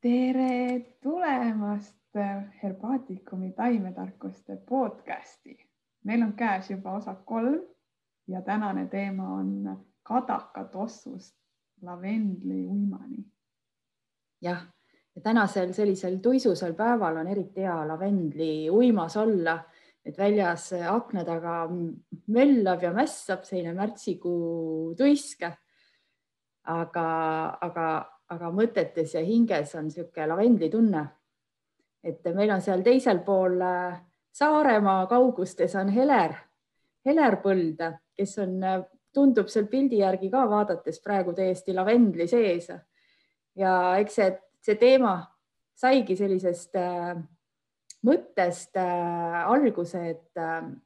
tere tulemast Herbaatikumi taimetarkuste podcasti. meil on käes juba osa kolm ja tänane teema on kadakatossust lavendli uimani. jah, ja tänasel sellisel tuisusel päeval on eriti hea lavendli uimas olla, et väljas akna taga möllab ja mässab selline märtsikuu tuisk. aga, aga aga mõtetes ja hinges on niisugune lavendlitunne. et meil on seal teisel pool äh, Saaremaa kaugustes on Heler, Heler Põld, kes on, äh, tundub seal pildi järgi ka vaadates praegu täiesti lavendli sees. ja eks see, see teema saigi sellisest äh, mõttest alguse, et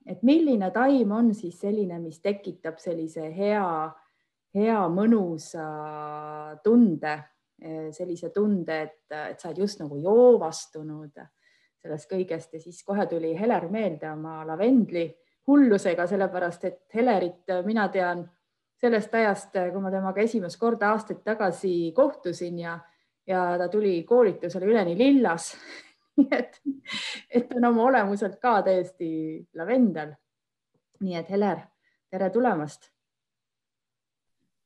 et milline taim on siis selline, mis tekitab sellise hea, hea mõnusa tunde sellise tunde, et, et sa oled just nagu joovastunud sellest kõigest ja siis kohe tuli Heler meelde oma lavendli hullusega, sellepärast et Helerit mina tean sellest ajast, kui ma temaga esimest korda aastaid tagasi kohtusin ja, ja ta tuli koolitusele üleni lillas nii et, et ta on oma olemuselt ka täiesti lavendel. nii et Heler, tere tulemast.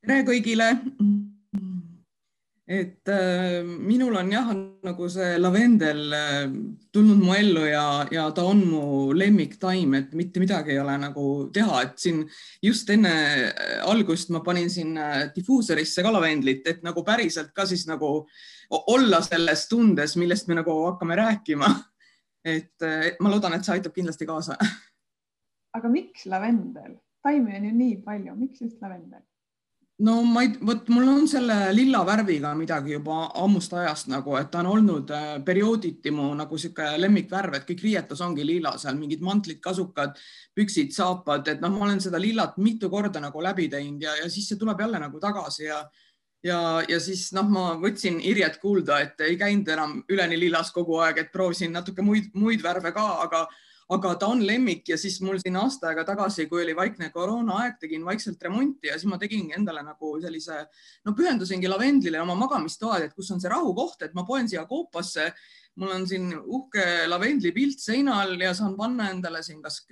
tere kõigile et äh, minul on jah, nagu see lavendel äh, tulnud mu ellu ja, ja ta on mu lemmiktaim, et mitte midagi ei ole nagu teha, et siin just enne äh, algust ma panin siin äh, difuusorisse ka lavendlit, et nagu päriselt ka siis nagu olla selles tundes, millest me nagu hakkame rääkima. et ma loodan, et see aitab kindlasti kaasa. aga miks lavendel? taimi on ju nii palju, miks just lavendel? No ma ei, vot mul on selle lilla värviga midagi juba ammust ajast nagu, et ta on olnud äh, periooditi mu nagu sihuke lemmikvärv, et kõik riietus ongi lilla, seal mingid mantlid, kasukad, püksid, saapad, et noh, ma olen seda lillat mitu korda nagu läbi teinud ja, ja siis see tuleb jälle nagu tagasi ja ja, ja siis noh, ma võtsin Irjet kuulda, et ei käinud enam üleni lillas kogu aeg, et proovisin natuke muid, muid värve ka, aga aga ta on lemmik ja siis mul siin aasta aega tagasi, kui oli vaikne koroonaaeg, tegin vaikselt remonti ja siis ma tegingi endale nagu sellise, no pühendusingi lavendlile oma magamistoad, et kus on see rahukoht, et ma poen siia koopasse mul on siin uhke lavendlipilt seinal ja saan panna endale siin kas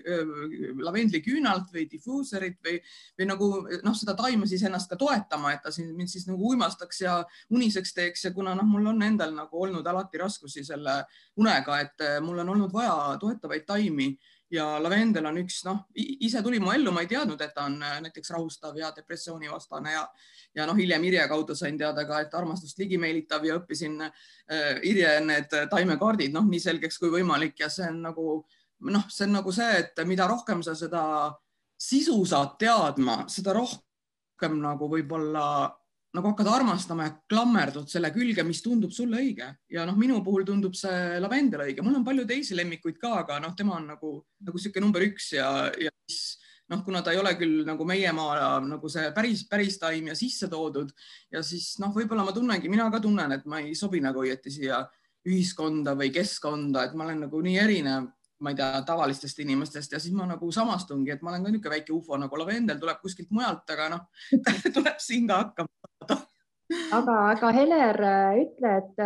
lavendliküünalt või difuusorit või, või nagu noh, seda taime siis ennast ka toetama, et ta siin mind siis nagu uimastaks ja uniseks teeks. Ja kuna noh, mul on endal nagu olnud alati raskusi selle unega, et mul on olnud vaja toetavaid taimi ja lavendel on üks, noh, ise tuli mu ellu, ma ei teadnud, et ta on äh, näiteks rahustav ja depressioonivastane ja, ja noh, hiljem Irje kaudu sain teada ka, et armastust ligimeelitav ja õppisin äh, Irje need taimekaardid, noh, nii selgeks kui võimalik ja see on nagu noh, see on nagu see, et mida rohkem sa seda sisu saad teadma, seda rohkem nagu võib-olla nagu hakkad armastama ja klammerdud selle külge, mis tundub sulle õige. Ja noh, minu puhul tundub see lavendel õige, mul on palju teisi lemmikuid ka, aga noh, tema on nagu, nagu sihuke number üks ja, ja siis noh, kuna ta ei ole küll nagu meie maa nagu see päris, päris taim ja sisse toodud ja siis noh, võib-olla ma tunnengi, mina ka tunnen, et ma ei sobi nagu õieti siia ühiskonda või keskkonda, et ma olen nagu nii erinev ma ei tea, tavalistest inimestest. Ja siis ma nagu samastungi, et ma olen ka niisugune väike ufo nagu lavendel tuleb kuskilt mujalt, aga noh tuleb siin ka hakkama aga, aga Heler, ütle, et,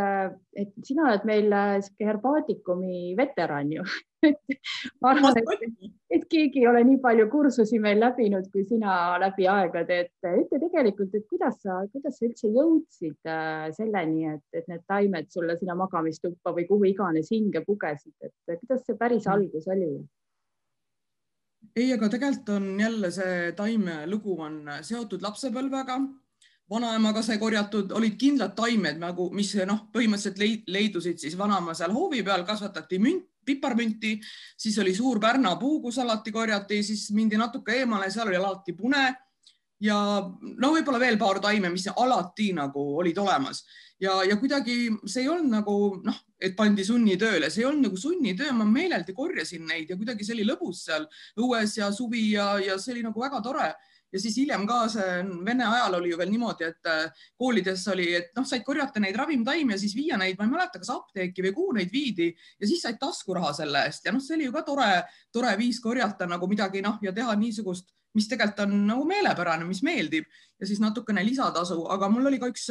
et sina oled meil sihuke herbaatikumi veteran ju. Ma arvan, et, et keegi ei ole nii palju kursusi meil läbinud kui sina läbi aegade, et ütle tegelikult, et kuidas sa, kuidas sa üldse jõudsid äh, selleni, et, et need taimed sulle sinna magamistuppa või kuhu iganes hinge pugesid, et kuidas see päris mm. algus oli? ei, aga tegelikult on jälle see taimelugu on seotud lapsepõlvega vanaemaga sai korjatud, olid kindlad taimed nagu, mis noh, põhimõtteliselt leidusid siis vanaema seal hoovi peal, kasvatati münt, piparmünti, siis oli suur Pärna puu, kus alati korjati, siis mindi natuke eemale, seal oli alati pune. Ja no võib-olla veel paar taime, mis alati nagu olid olemas. Ja, ja kuidagi see ei olnud nagu noh, et pandi sunnitööle, see ei olnud nagu sunnitöö, ma meeleldi korjasin neid ja kuidagi see oli lõbus seal õues ja suvi ja, ja see oli nagu väga tore ja siis hiljem ka see Vene ajal oli ju veel niimoodi, et äh, koolides oli, et noh, said korjata neid ravimtaimi ja siis viia neid, ma ei mäleta, kas apteeki või kuhu neid viidi ja siis said taskuraha selle eest. Ja noh, see oli ju ka tore, tore viis korjata nagu midagi noh ja teha niisugust, mis tegelikult on nagu meelepärane, mis meeldib. Ja siis natukene lisatasu, aga mul oli ka üks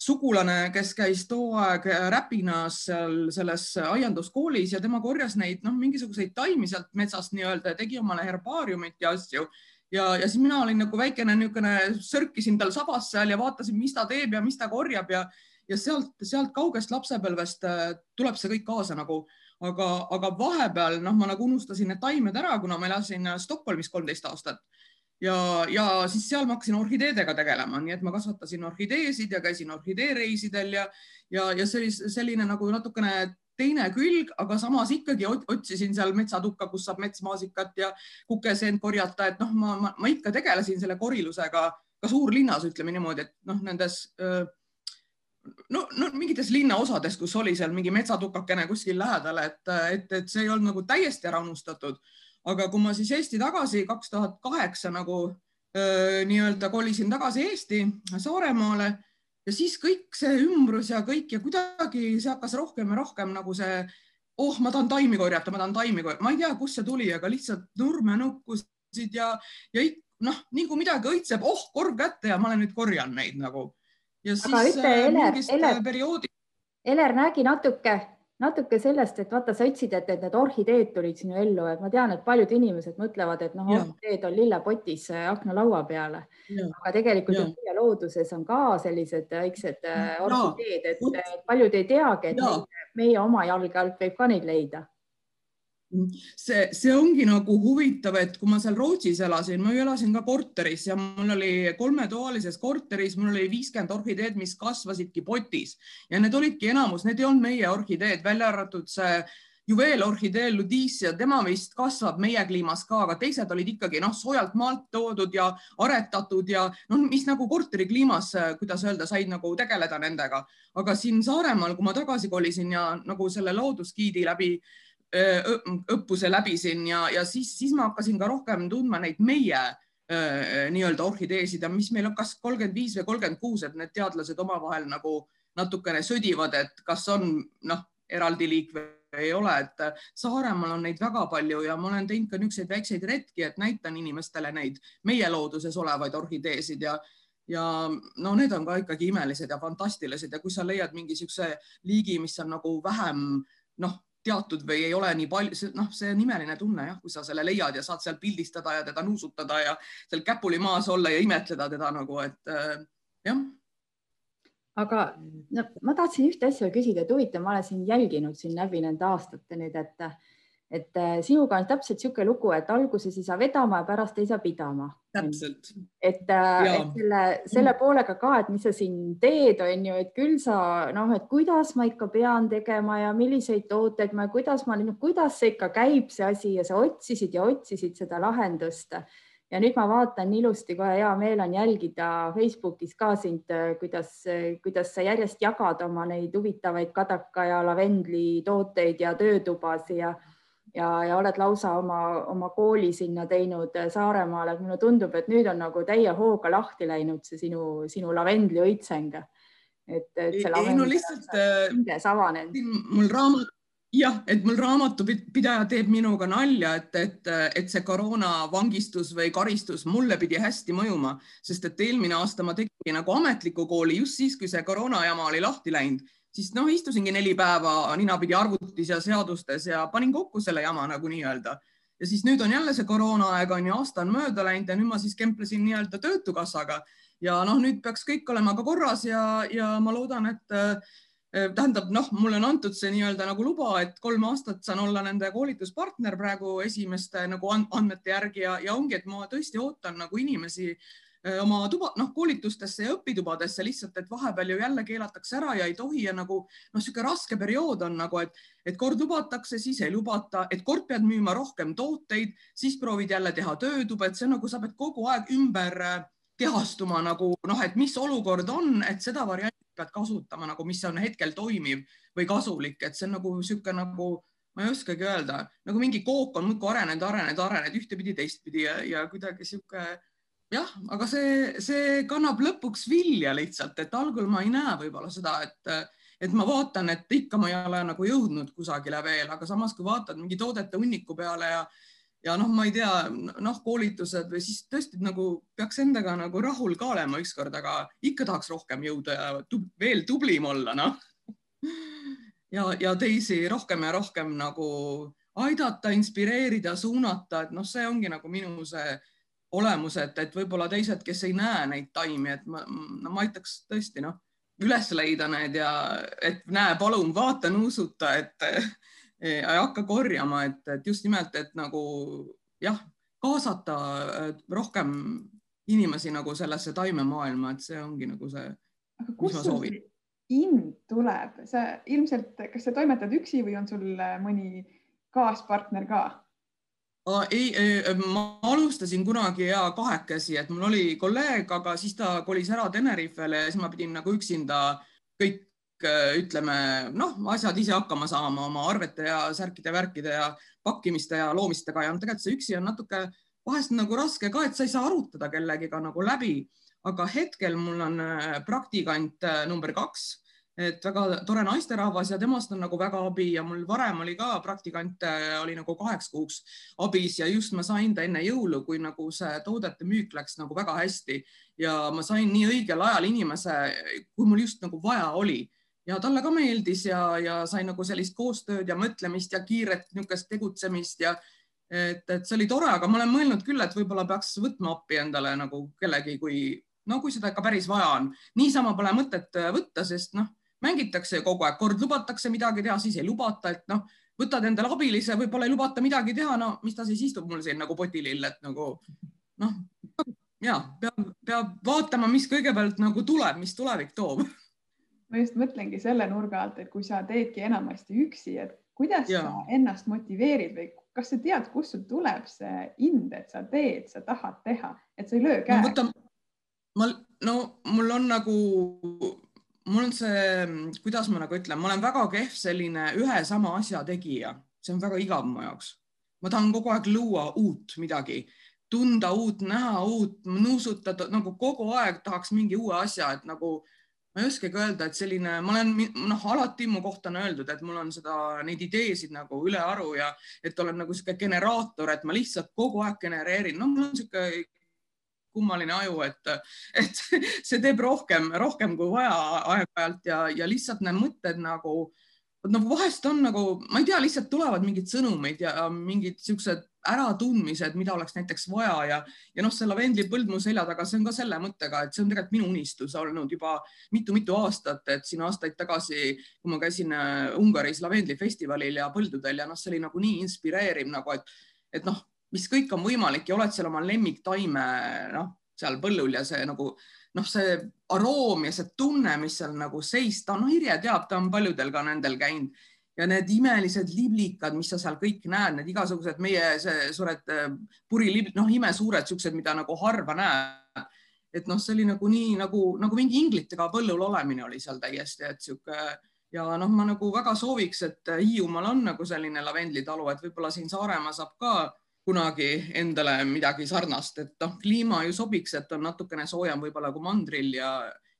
sugulane, kes käis too aeg Räpinas seal selles aianduskoolis ja tema korjas neid noh, mingisuguseid taimi sealt metsast nii-öelda ja tegi omale herbaariumit ja asju ja, ja siis mina olin nagu väikene niisugune, sörkisin tal sabas seal ja vaatasin, mis ta teeb ja mis ta korjab ja, ja sealt, sealt kaugest lapsepõlvest äh, tuleb see kõik kaasa nagu, aga, aga vahepeal noh, ma nagu unustasin need taimed ära, kuna ma elasin Stockholmis kolmteist aastat. Ja, ja siis seal ma hakkasin orhideedega tegelema, nii et ma kasvatasin orhideesid ja käisin orhideereisidel ja, ja, ja see oli selline nagu natukene teine külg, aga samas ikkagi otsisin seal metsatukka, kus saab metsmaasikat ja kukeseent korjata, et noh, ma, ma, ma ikka tegelesin selle korilusega ka suurlinnas, ütleme niimoodi, et noh, nendes no, no mingites linnaosades, kus oli seal mingi metsatukakene kuskil lähedal, et, et, et see ei olnud nagu täiesti ära unustatud. aga kui ma siis Eesti tagasi kaks tuhat kaheksa nagu nii-öelda kolisin tagasi Eesti Saaremaale ja siis kõik see ümbrus ja kõik ja kuidagi see hakkas rohkem ja rohkem nagu see, oh, ma tahan taimi korjata, ma tahan taimi korjata, ma ei tea, kust see tuli, aga lihtsalt nurmenukkusid ja, ja noh, nii kui midagi õitseb, oh, korv kätte ja ma olen nüüd korjan neid nagu. ja siis aga ütle, äh, Eler, Eler, perioodi... Eler, räägi natuke natuke sellest, et vaata, sa ütlesid, et, et need orhideed tulid sinu ellu, et ma tean, et paljud inimesed mõtlevad, et noh, orhideed on lillepotis äh, aknalaua peale, aga tegelikult meie looduses on ka sellised väiksed äh, orhideed, et paljud ei teagi, et meie, meie oma jalge alt võib ka neid leida see, see ongi nagu huvitav, et kui ma seal Rootsis elasin, ma ju elasin ka korteris ja mul oli kolmetoalises korteris, mul oli viiskümmend orhideed, mis kasvasidki potis. Ja need olidki enamus, need ei olnud meie orhideed, välja arvatud see juveelorhidee Ludicia, tema vist kasvab meie kliimas ka, aga teised olid ikkagi noh, soojalt maalt toodud ja aretatud ja noh, mis nagu korteri kliimas, kuidas öelda, said nagu tegeleda nendega, aga siin Saaremaal, kui ma tagasi kolisin ja nagu selle loodusgiidi läbi õppuse läbisin ja, ja siis, siis ma hakkasin ka rohkem tundma neid meie nii-öelda orhideesid ja mis meil on, kas kolmkümmend viis või kolmkümmend kuus, et need teadlased omavahel nagu natukene sõdivad, et kas on noh, eraldi liik või ei ole, et Saaremaal on neid väga palju ja ma olen teinud ka niisuguseid väikseid retki, et näitan inimestele neid meie looduses olevaid orhideesid ja ja no need on ka ikkagi imelised ja fantastilised ja kui sa leiad mingi niisuguse liigi, mis on nagu vähem noh teatud või ei ole nii palju, noh, see on imeline tunne jah, kui sa selle leiad ja saad seal pildistada ja teda nuusutada ja seal käpuli maas olla ja imetleda teda nagu, et äh, jah. aga no, ma tahtsin ühte asja küsida, et huvitav, ma olen sind jälginud siin läbi nende aastate nüüd, et et äh, sinuga on täpselt niisugune lugu, et alguses ei saa vedama ja pärast ei saa pidama. täpselt. et, äh, et selle, selle poolega ka, et mis sa siin teed, on ju, et küll sa noh, et kuidas ma ikka pean tegema ja milliseid tooteid ma, kuidas ma, kuidas see ikka käib, see asi ja sa otsisid ja otsisid seda lahendust ja nüüd ma vaatan ilusti, kohe hea meel on jälgida Facebookis ka sind, kuidas, kuidas sa järjest jagad oma neid huvitavaid kadaka ja lavendli tooteid ja töötubasid ja ja, ja oled lausa oma, oma kooli sinna teinud äh, Saaremaale, et mulle tundub, et nüüd on nagu täie hooga lahti läinud see sinu, sinu lavendli õitseng. et, et see lavendli no, lihtsalt äh, hinges avanenud. mul raamat, jah, et mul raamatupidaja teeb minuga nalja, et, et, et see koroonavangistus või karistus mulle pidi hästi mõjuma, sest et eelmine aasta ma tegin nagu ametliku kooli just siis, kui see koroona jama oli lahti läinud siis noh, istusingi neli päeva ninapidi arvutis ja seadustes ja panin kokku selle jama nagu nii-öelda. ja siis nüüd on jälle see koroonaaeg on ju, aasta on mööda läinud ja nüüd ma siis kemplesin nii-öelda Töötukassaga ja noh, nüüd peaks kõik olema ka korras ja, ja ma loodan, et eh, tähendab, noh, mulle on antud see nii-öelda nagu luba, et kolm aastat saan olla nende koolituspartner praegu esimeste nagu andmete järgi ja, ja ongi, et ma tõesti ootan nagu inimesi oma tuba, noh, koolitustesse ja õpitubadesse lihtsalt, et vahepeal ju jälle keelatakse ära ja ei tohi ja nagu noh, niisugune raske periood on nagu, et, et kord lubatakse, siis ei lubata, et kord pead müüma rohkem tooteid, siis proovid jälle teha töötuba, et see nagu, sa pead kogu aeg ümber kehastuma nagu noh, et mis olukord on, et seda varianti pead kasutama nagu, mis on hetkel toimiv või kasulik, et see on nagu niisugune nagu ma ei oskagi öelda, nagu mingi kook on muudkui arenenud, arenenud, arenenud ühtepidi, teistpidi ja, ja kuidagi sihuke jah, aga see, see kannab lõpuks vilja lihtsalt, et algul ma ei näe võib-olla seda, et, et ma vaatan, et ikka ma ei ole nagu jõudnud kusagile veel, aga samas, kui vaatad mingi toodete hunniku peale ja ja noh, ma ei tea, noh, koolitused või siis tõesti nagu peaks endaga nagu rahul ka olema ükskord, aga ikka tahaks rohkem jõuda ja tub, veel tublim olla, noh. ja, ja teisi rohkem ja rohkem nagu aidata, inspireerida, suunata, et noh, see ongi nagu minu see olemus, et, et võib-olla teised, kes ei näe neid taimi, et ma, no ma aitaks tõesti noh, üles leida need ja et näe, palun vaata, nuusuta, et ei hakka korjama, et, et just nimelt, et nagu jah, kaasata rohkem inimesi nagu sellesse taimemaailma, et see ongi nagu see. kust sul see ind tuleb, sa ilmselt, kas sa toimetad üksi või on sul mõni kaaspartner ka? Ei, ma alustasin kunagi ja kahekesi, et mul oli kolleeg, aga siis ta kolis ära Tenerifele ja siis ma pidin nagu üksinda kõik Äh, ütleme noh, asjad ise hakkama saama oma arvete ja särkide, värkide ja pakkimiste ja loomistega. Ja tegelikult see üksi on natuke vahest nagu raske ka, et sa ei saa arutada kellegiga nagu läbi, aga hetkel mul on äh, praktikant äh, number kaks, et väga tore naisterahvas ja temast on nagu väga abi ja mul varem oli ka praktikant, oli nagu kaheks kuuks abis ja just ma sain ta enne jõulu, kui nagu see toodete müük läks nagu väga hästi ja ma sain nii õigel ajal inimese, kui mul just nagu vaja oli ja talle ka meeldis ja, ja sai nagu sellist koostööd ja mõtlemist ja kiiret niisugust tegutsemist ja et, et see oli tore, aga ma olen mõelnud küll, et võib-olla peaks võtma appi endale nagu kellegi, kui no kui seda ikka päris vaja on. niisama pole mõtet võtta, sest noh, mängitakse kogu aeg, kord lubatakse midagi teha, siis ei lubata, et noh, võtad endale abilise, võib-olla ei lubata midagi teha, no mis ta siis istub mul siin nagu potilill, et nagu noh, ja peab, peab vaatama, mis kõigepealt nagu tuleb, mis tulevik toob ma just mõtlengi selle nurga alt, et kui sa teedki enamasti üksi, et kuidas ja. sa ennast motiveerid või kas sa tead, kust sul tuleb see ind, et sa teed, sa tahad teha, et sa ei löö käega no mul on nagu, mul on see, kuidas ma nagu ütlen, ma olen väga kehv selline ühe sama asja tegija, see on väga igav mu jaoks. ma tahan kogu aeg luua uut midagi, tunda uut, näha uut, nuusutada nagu kogu aeg tahaks mingi uue asja, et nagu ma ei oskagi öelda, et selline, ma olen noh, alati mu kohta on öeldud, et mul on seda, neid ideesid nagu ülearu ja et olen nagu sihuke generaator, et ma lihtsalt kogu aeg genereerin, no mul on sihuke kummaline aju, et, et see teeb rohkem, rohkem kui vaja aeg-ajalt ja, ja lihtsalt need mõtted nagu nagu vahest on nagu, ma ei tea, lihtsalt tulevad mingid sõnumid ja mingid siuksed äratundmised, mida oleks näiteks vaja ja, ja noh, see lavendlipõld mu selja taga, see on ka selle mõttega, et see on tegelikult minu unistus olnud juba mitu-mitu aastat, et siin aastaid tagasi, kui ma käisin äh, Ungaris lavendlifestivalil ja põldudel ja noh, see oli nagu nii inspireeriv nagu, et, et noh, mis kõik on võimalik ja oled seal oma lemmiktaime noh, seal põllul ja see nagu noh, see aroom ja see tunne, mis seal nagu sees, ta noh, Irje teab, ta on paljudel ka nendel käinud ja need imelised liblikad, mis sa seal kõik näed, need igasugused meie see suured äh, purilib-, noh, imesuured siuksed, mida nagu harva näeb. et noh, see oli nagu nii nagu, nagu mingi inglitega põllul olemine oli seal täiesti, et sihuke ja noh, ma nagu väga sooviks, et Hiiumaal on nagu selline lavendlitalu, et võib-olla siin Saaremaa saab ka kunagi endale midagi sarnast, et noh, kliima ju sobiks, et on natukene soojem võib-olla kui mandril ja,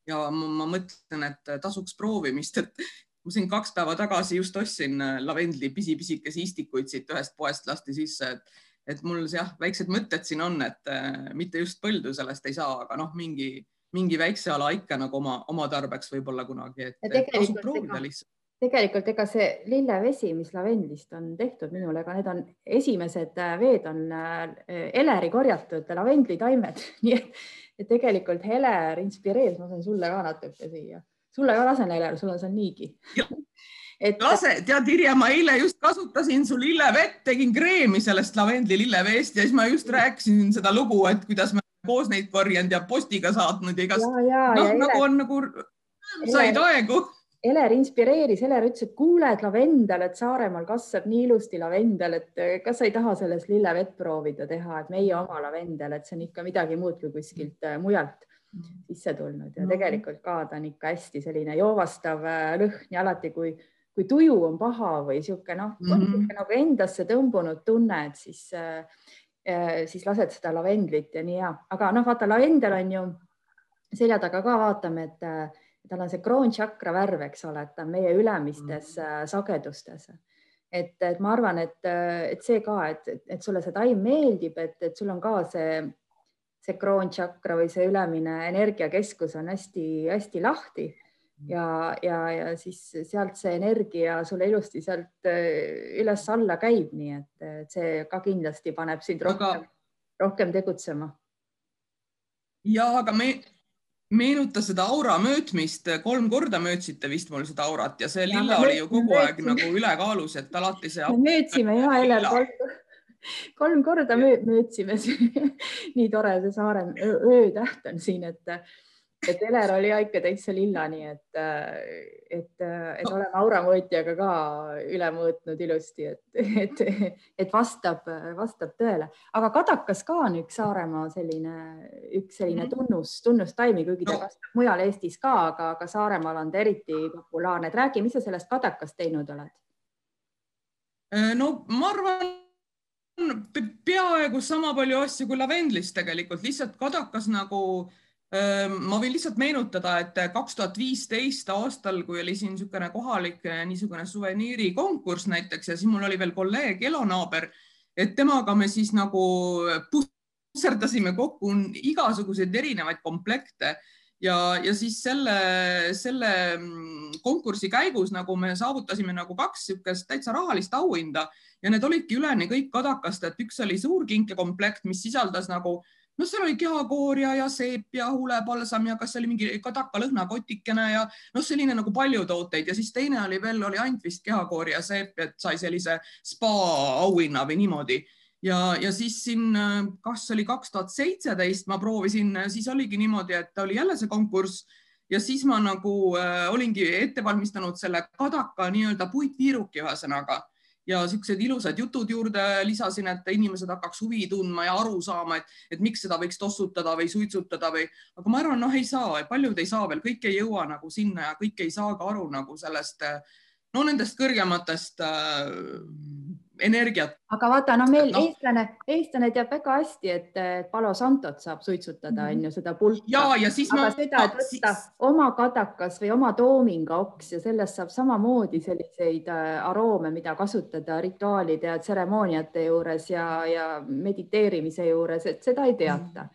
ja ma, ma mõtlen, et tasuks proovimist, et ma siin kaks päeva tagasi just ostsin äh, lavendli pisi-pisikesi istikuid siit ühest poest lasti sisse, et, et mul jah, väiksed mõtted siin on, et äh, mitte just põldu sellest ei saa, aga noh, mingi, mingi väikse ala ikka nagu oma, oma tarbeks võib-olla kunagi, et tasub proovida lihtsalt tegelikult ega see lillevesi, mis lavendlist on tehtud minul, ega need on esimesed äh, veed on äh, Eleri korjatud lavendlitaimed, nii et, et tegelikult Heler inspireeris, ma saan sulle ka natuke siia, sulle ka lasen Heler, sul on seal niigi. et lase, tead Irja, ma eile just kasutasin su lillevett, tegin kreemi sellest lavendli lilleveest ja siis ma just rääkisin seda lugu, et kuidas me koos neid korjanud ja postiga saatnud ja igast, noh, nagu on nagu said aegu Heler inspireeris, Heler ütles, et kuule, et lavendel, et Saaremaal kasvab nii ilusti lavendel, et eh, kas sa ei taha sellest lillevett proovida teha, et meie oma lavendel, et see on ikka midagi muud kui kuskilt eh, mujalt sisse tulnud. Ja tegelikult ka ta on ikka hästi selline joovastav eh, lõhn ja alati, kui, kui tuju on paha või sihuke noh mm -hmm., nagu endasse tõmbunud tunne, et siis, siis lased seda lavendlit ja nii hea, aga noh, vaata lavendel on ju selja taga ka vaatame, et tal on see kroonšakra värv, eks ole, et ta on meie ülemistes mm. sagedustes et, et ma arvan, et, et see ka, et, et sulle see taim meeldib, et, et sul on ka see, see kroonšakra või see ülemine energiakeskus on hästi-hästi lahti ja, ja, ja siis sealt see energia sulle ilusti sealt üles-alla käib, nii et, et see ka kindlasti paneb sind rohkem rohkem tegutsema. ja aga me meenuta seda aura mõõtmist, kolm korda mõõtsite vist mul seda aurat ja see ja lilla oli ju kogu aeg nagu ülekaalus, et alati see. me mõõtsime ja Heler kolm, kolm korda mõõtsime nii tore see Saare öötäht on siin, et et Eler oli ikka täitsa lilla, nii et, et, et oleme Aura mõõtjaga ka üle mõõtnud ilusti, et, et, et vastab, vastab tõele. aga kadakas ka on üks Saaremaa selline, üks selline mhm. tunnus, tunnustaimi, kuigi ta kasvab mujal Eestis ka, aga, aga Saaremaal on ta eriti populaarne. et räägi, mis sa sellest kadakast teinud oled? Äh, no ma arvan peaaegu sama palju asju kui lavendlist tegelikult, lihtsalt kadakas nagu äh, ma võin lihtsalt meenutada, et kaks tuhat viisteist aastal, kui oli siin niisugune kohalik eh, niisugune suveniirikonkurss näiteks ja siis mul oli veel kolleeg elonaaber, et temaga me siis nagu pusserdasime kokku igasuguseid erinevaid komplekte ja, ja siis selle, selle mm, konkursi käigus nagu me saavutasime nagu kaks niisugust täitsa rahalist auhinda ja need olidki üleni kõik kadakast, et üks oli suur kinkekomplekt, mis sisaldas nagu äh, no seal oli kehakoorja ja seep ja huulepalsam ja kas oli mingi kadaka lõhnakotikene ja noh, selline nagu palju tooteid. Ja siis teine oli veel, oli ainult vist kehakoori ja seep, et sai sellise spa auhinna või niimoodi. Ja, ja siis siin, kas oli kaks tuhat seitseteist, ma proovisin, siis oligi niimoodi, et oli jälle see konkurss ja siis ma nagu äh, olingi ette valmistanud selle kadaka nii-öelda puitviiruki ühesõnaga ja siuksed ilusad jutud juurde lisasin, et inimesed hakkaks huvi tundma ja aru saama, et, et miks seda võiks tossutada või suitsutada või, aga ma arvan, noh, ei saa, paljud ei saa veel, kõik ei jõua nagu sinna ja kõik ei saa ka aru nagu sellest, no nendest kõrgematest äh, energiat. aga vaata, no meil no. eestlane, eestlane teab väga hästi, et Palo Santot saab suitsutada, mhm. on ju seda pulka. ja, ja siis aga ma. seda, et võtta siis... oma kadakas või oma toominga oks ja sellest saab samamoodi selliseid äh, aroome, mida kasutada rituaalide ja tseremooniate juures ja, ja mediteerimise juures, et seda ei teata.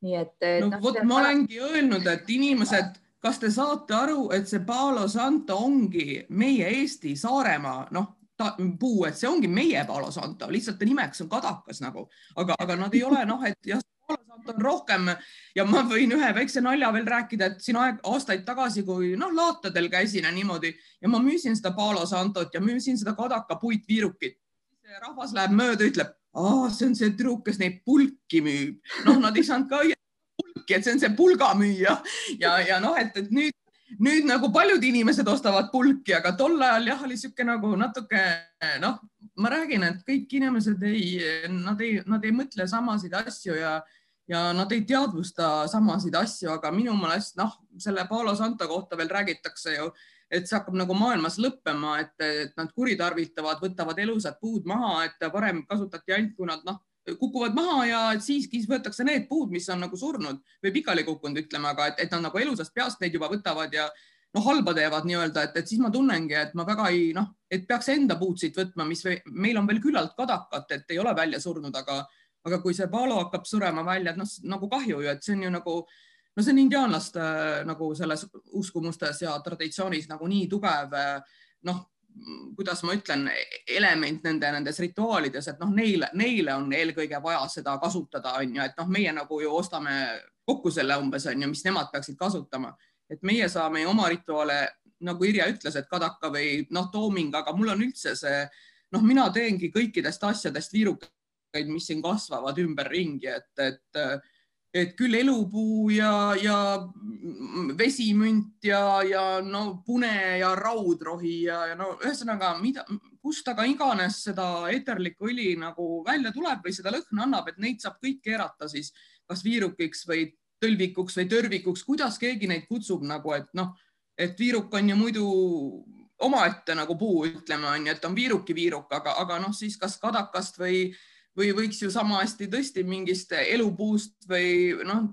nii et. no noh, vot ma olengi öelnud, et inimesed kas te saate aru, et see Palo Santo ongi meie Eesti Saaremaa, noh, ta, puu, et see ongi meie Palo Santo, lihtsalt nimeks on kadakas nagu, aga, aga nad ei ole noh, et jah, Palo Santo on rohkem ja ma võin ühe väikse nalja veel rääkida, et siin aeg, aastaid tagasi, kui noh, laatadel käisin ja niimoodi ja ma müüsin seda Palo Santot ja müüsin seda kadaka puitviirukit. rahvas läheb mööda, ütleb, see on see tüdruk, kes neid pulki müüb. noh, nad ei saanud ka pulki, et see on see pulgamüüja ja, ja noh, et, et nüüd nüüd nagu paljud inimesed ostavad pulki, aga tol ajal jah, oli niisugune nagu natuke noh, ma räägin, et kõik inimesed ei, nad ei, nad ei mõtle samasid asju ja, ja nad ei teadvusta samasid asju, aga minu meelest noh, selle Paolo Santo kohta veel räägitakse ju, et see hakkab nagu maailmas lõppema, et, nad kuritarvitavad, võtavad elusad puud maha, et varem kasutati ainult, kui nad noh kukuvad maha ja siiski võetakse need puud, mis on nagu surnud. Või pikali kukkunud, ütleme, aga et, et nad nagu elusast peast neid juba võtavad ja noh, halba teevad nii-öelda, et, et siis ma tunnengi, et ma väga ei noh, et peaks enda puud siit võtma, mis või, meil on veel küllalt kadakat, et ei ole välja surnud, aga, aga kui see palo hakkab surema välja, et noh, nagu kahju ju, et see on ju nagu no see on indiaanlaste nagu selles uskumustes ja traditsioonis nagu nii tugev noh, kuidas ma ütlen, element nende nendes rituaalides, et noh, neile, neile on eelkõige vaja seda kasutada, on ju, et noh, meie nagu ju ostame kokku selle umbes on ju, mis nemad peaksid kasutama, et meie saame oma rituaale, nagu Irja ütles, et kadaka või noh, tooming, aga mul on üldse see noh, mina teengi kõikidest asjadest viirukaid, mis siin kasvavad ümberringi, et, et et küll elupuu ja, ja vesimünt ja, ja no pune ja raudrohi ja, ja no ühesõnaga, mida, kust aga iganes seda eeterlikku õli nagu välja tuleb või seda lõhna annab, et neid saab kõik keerata siis kas viirukiks või tõlvikuks või tõrvikuks, kuidas keegi neid kutsub nagu, et noh, et viiruk on ju muidu omaette nagu puu, ütleme on ju, et on viiruki viiruk, aga, aga noh, siis kas kadakast või või võiks ju sama hästi tõesti mingist elupuust või noh,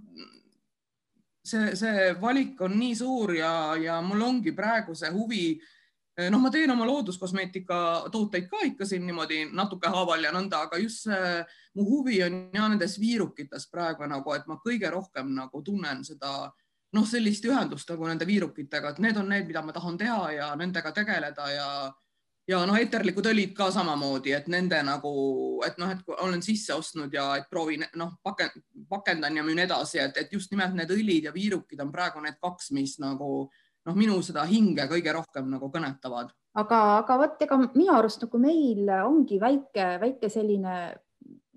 see, see valik on nii suur ja, ja mul ongi praegu see huvi. Noh, ma teen oma looduskosmeetika tooteid ka ikka siin niimoodi natuke haaval ja nõnda, aga just see mu huvi on ja nendes viirukites praegu nagu, et ma kõige rohkem nagu tunnen seda noh, sellist ühendust nagu nende viirukitega, et need on need, mida ma tahan teha ja nendega tegeleda ja ja noh, eterlikud õlid ka samamoodi, et nende nagu, et noh, et olen sisse ostnud ja et proovin noh, pakendan ja müün edasi, et, et just nimelt need õlid ja viirukid on praegu need kaks, mis nagu noh, minu seda hinge kõige rohkem nagu kõnetavad. aga, aga vot ega minu arust nagu meil ongi väike, väike selline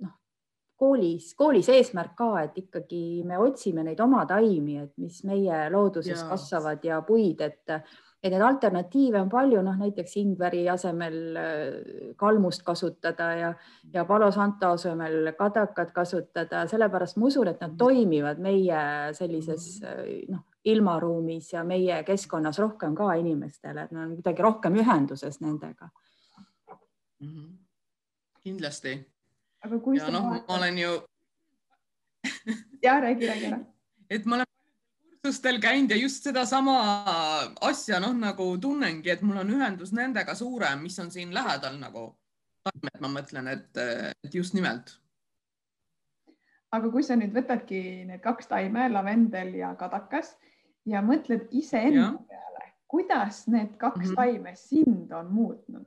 noh, koolis, koolis eesmärk ka, et ikkagi me otsime neid oma taimi, et mis meie looduses ja. kasvavad ja puid, et et neid alternatiive on palju, noh näiteks ingveri asemel äh, kalmust kasutada ja, ja palo santo asemel kadakat kasutada, sellepärast ma usun, et nad toimivad meie sellises äh, noh, ilmaruumis ja meie keskkonnas rohkem ka inimestele, et me oleme kuidagi rohkem ühenduses nendega mm. -hmm. kindlasti. aga kui ja noh, ma olen ju ja räägi, räägi ära. et ma olen kursustel käinud ja just sedasama asja noh, nagu tunnengi, et mul on ühendus nendega suurem, mis on siin lähedal nagu taimed, ma mõtlen, et, et just nimelt. aga kui sa nüüd võtadki need kaks taime, lavendel ja kadakas ja mõtled iseenda peale, kuidas need kaks mm -hmm. taime sind on muutnud?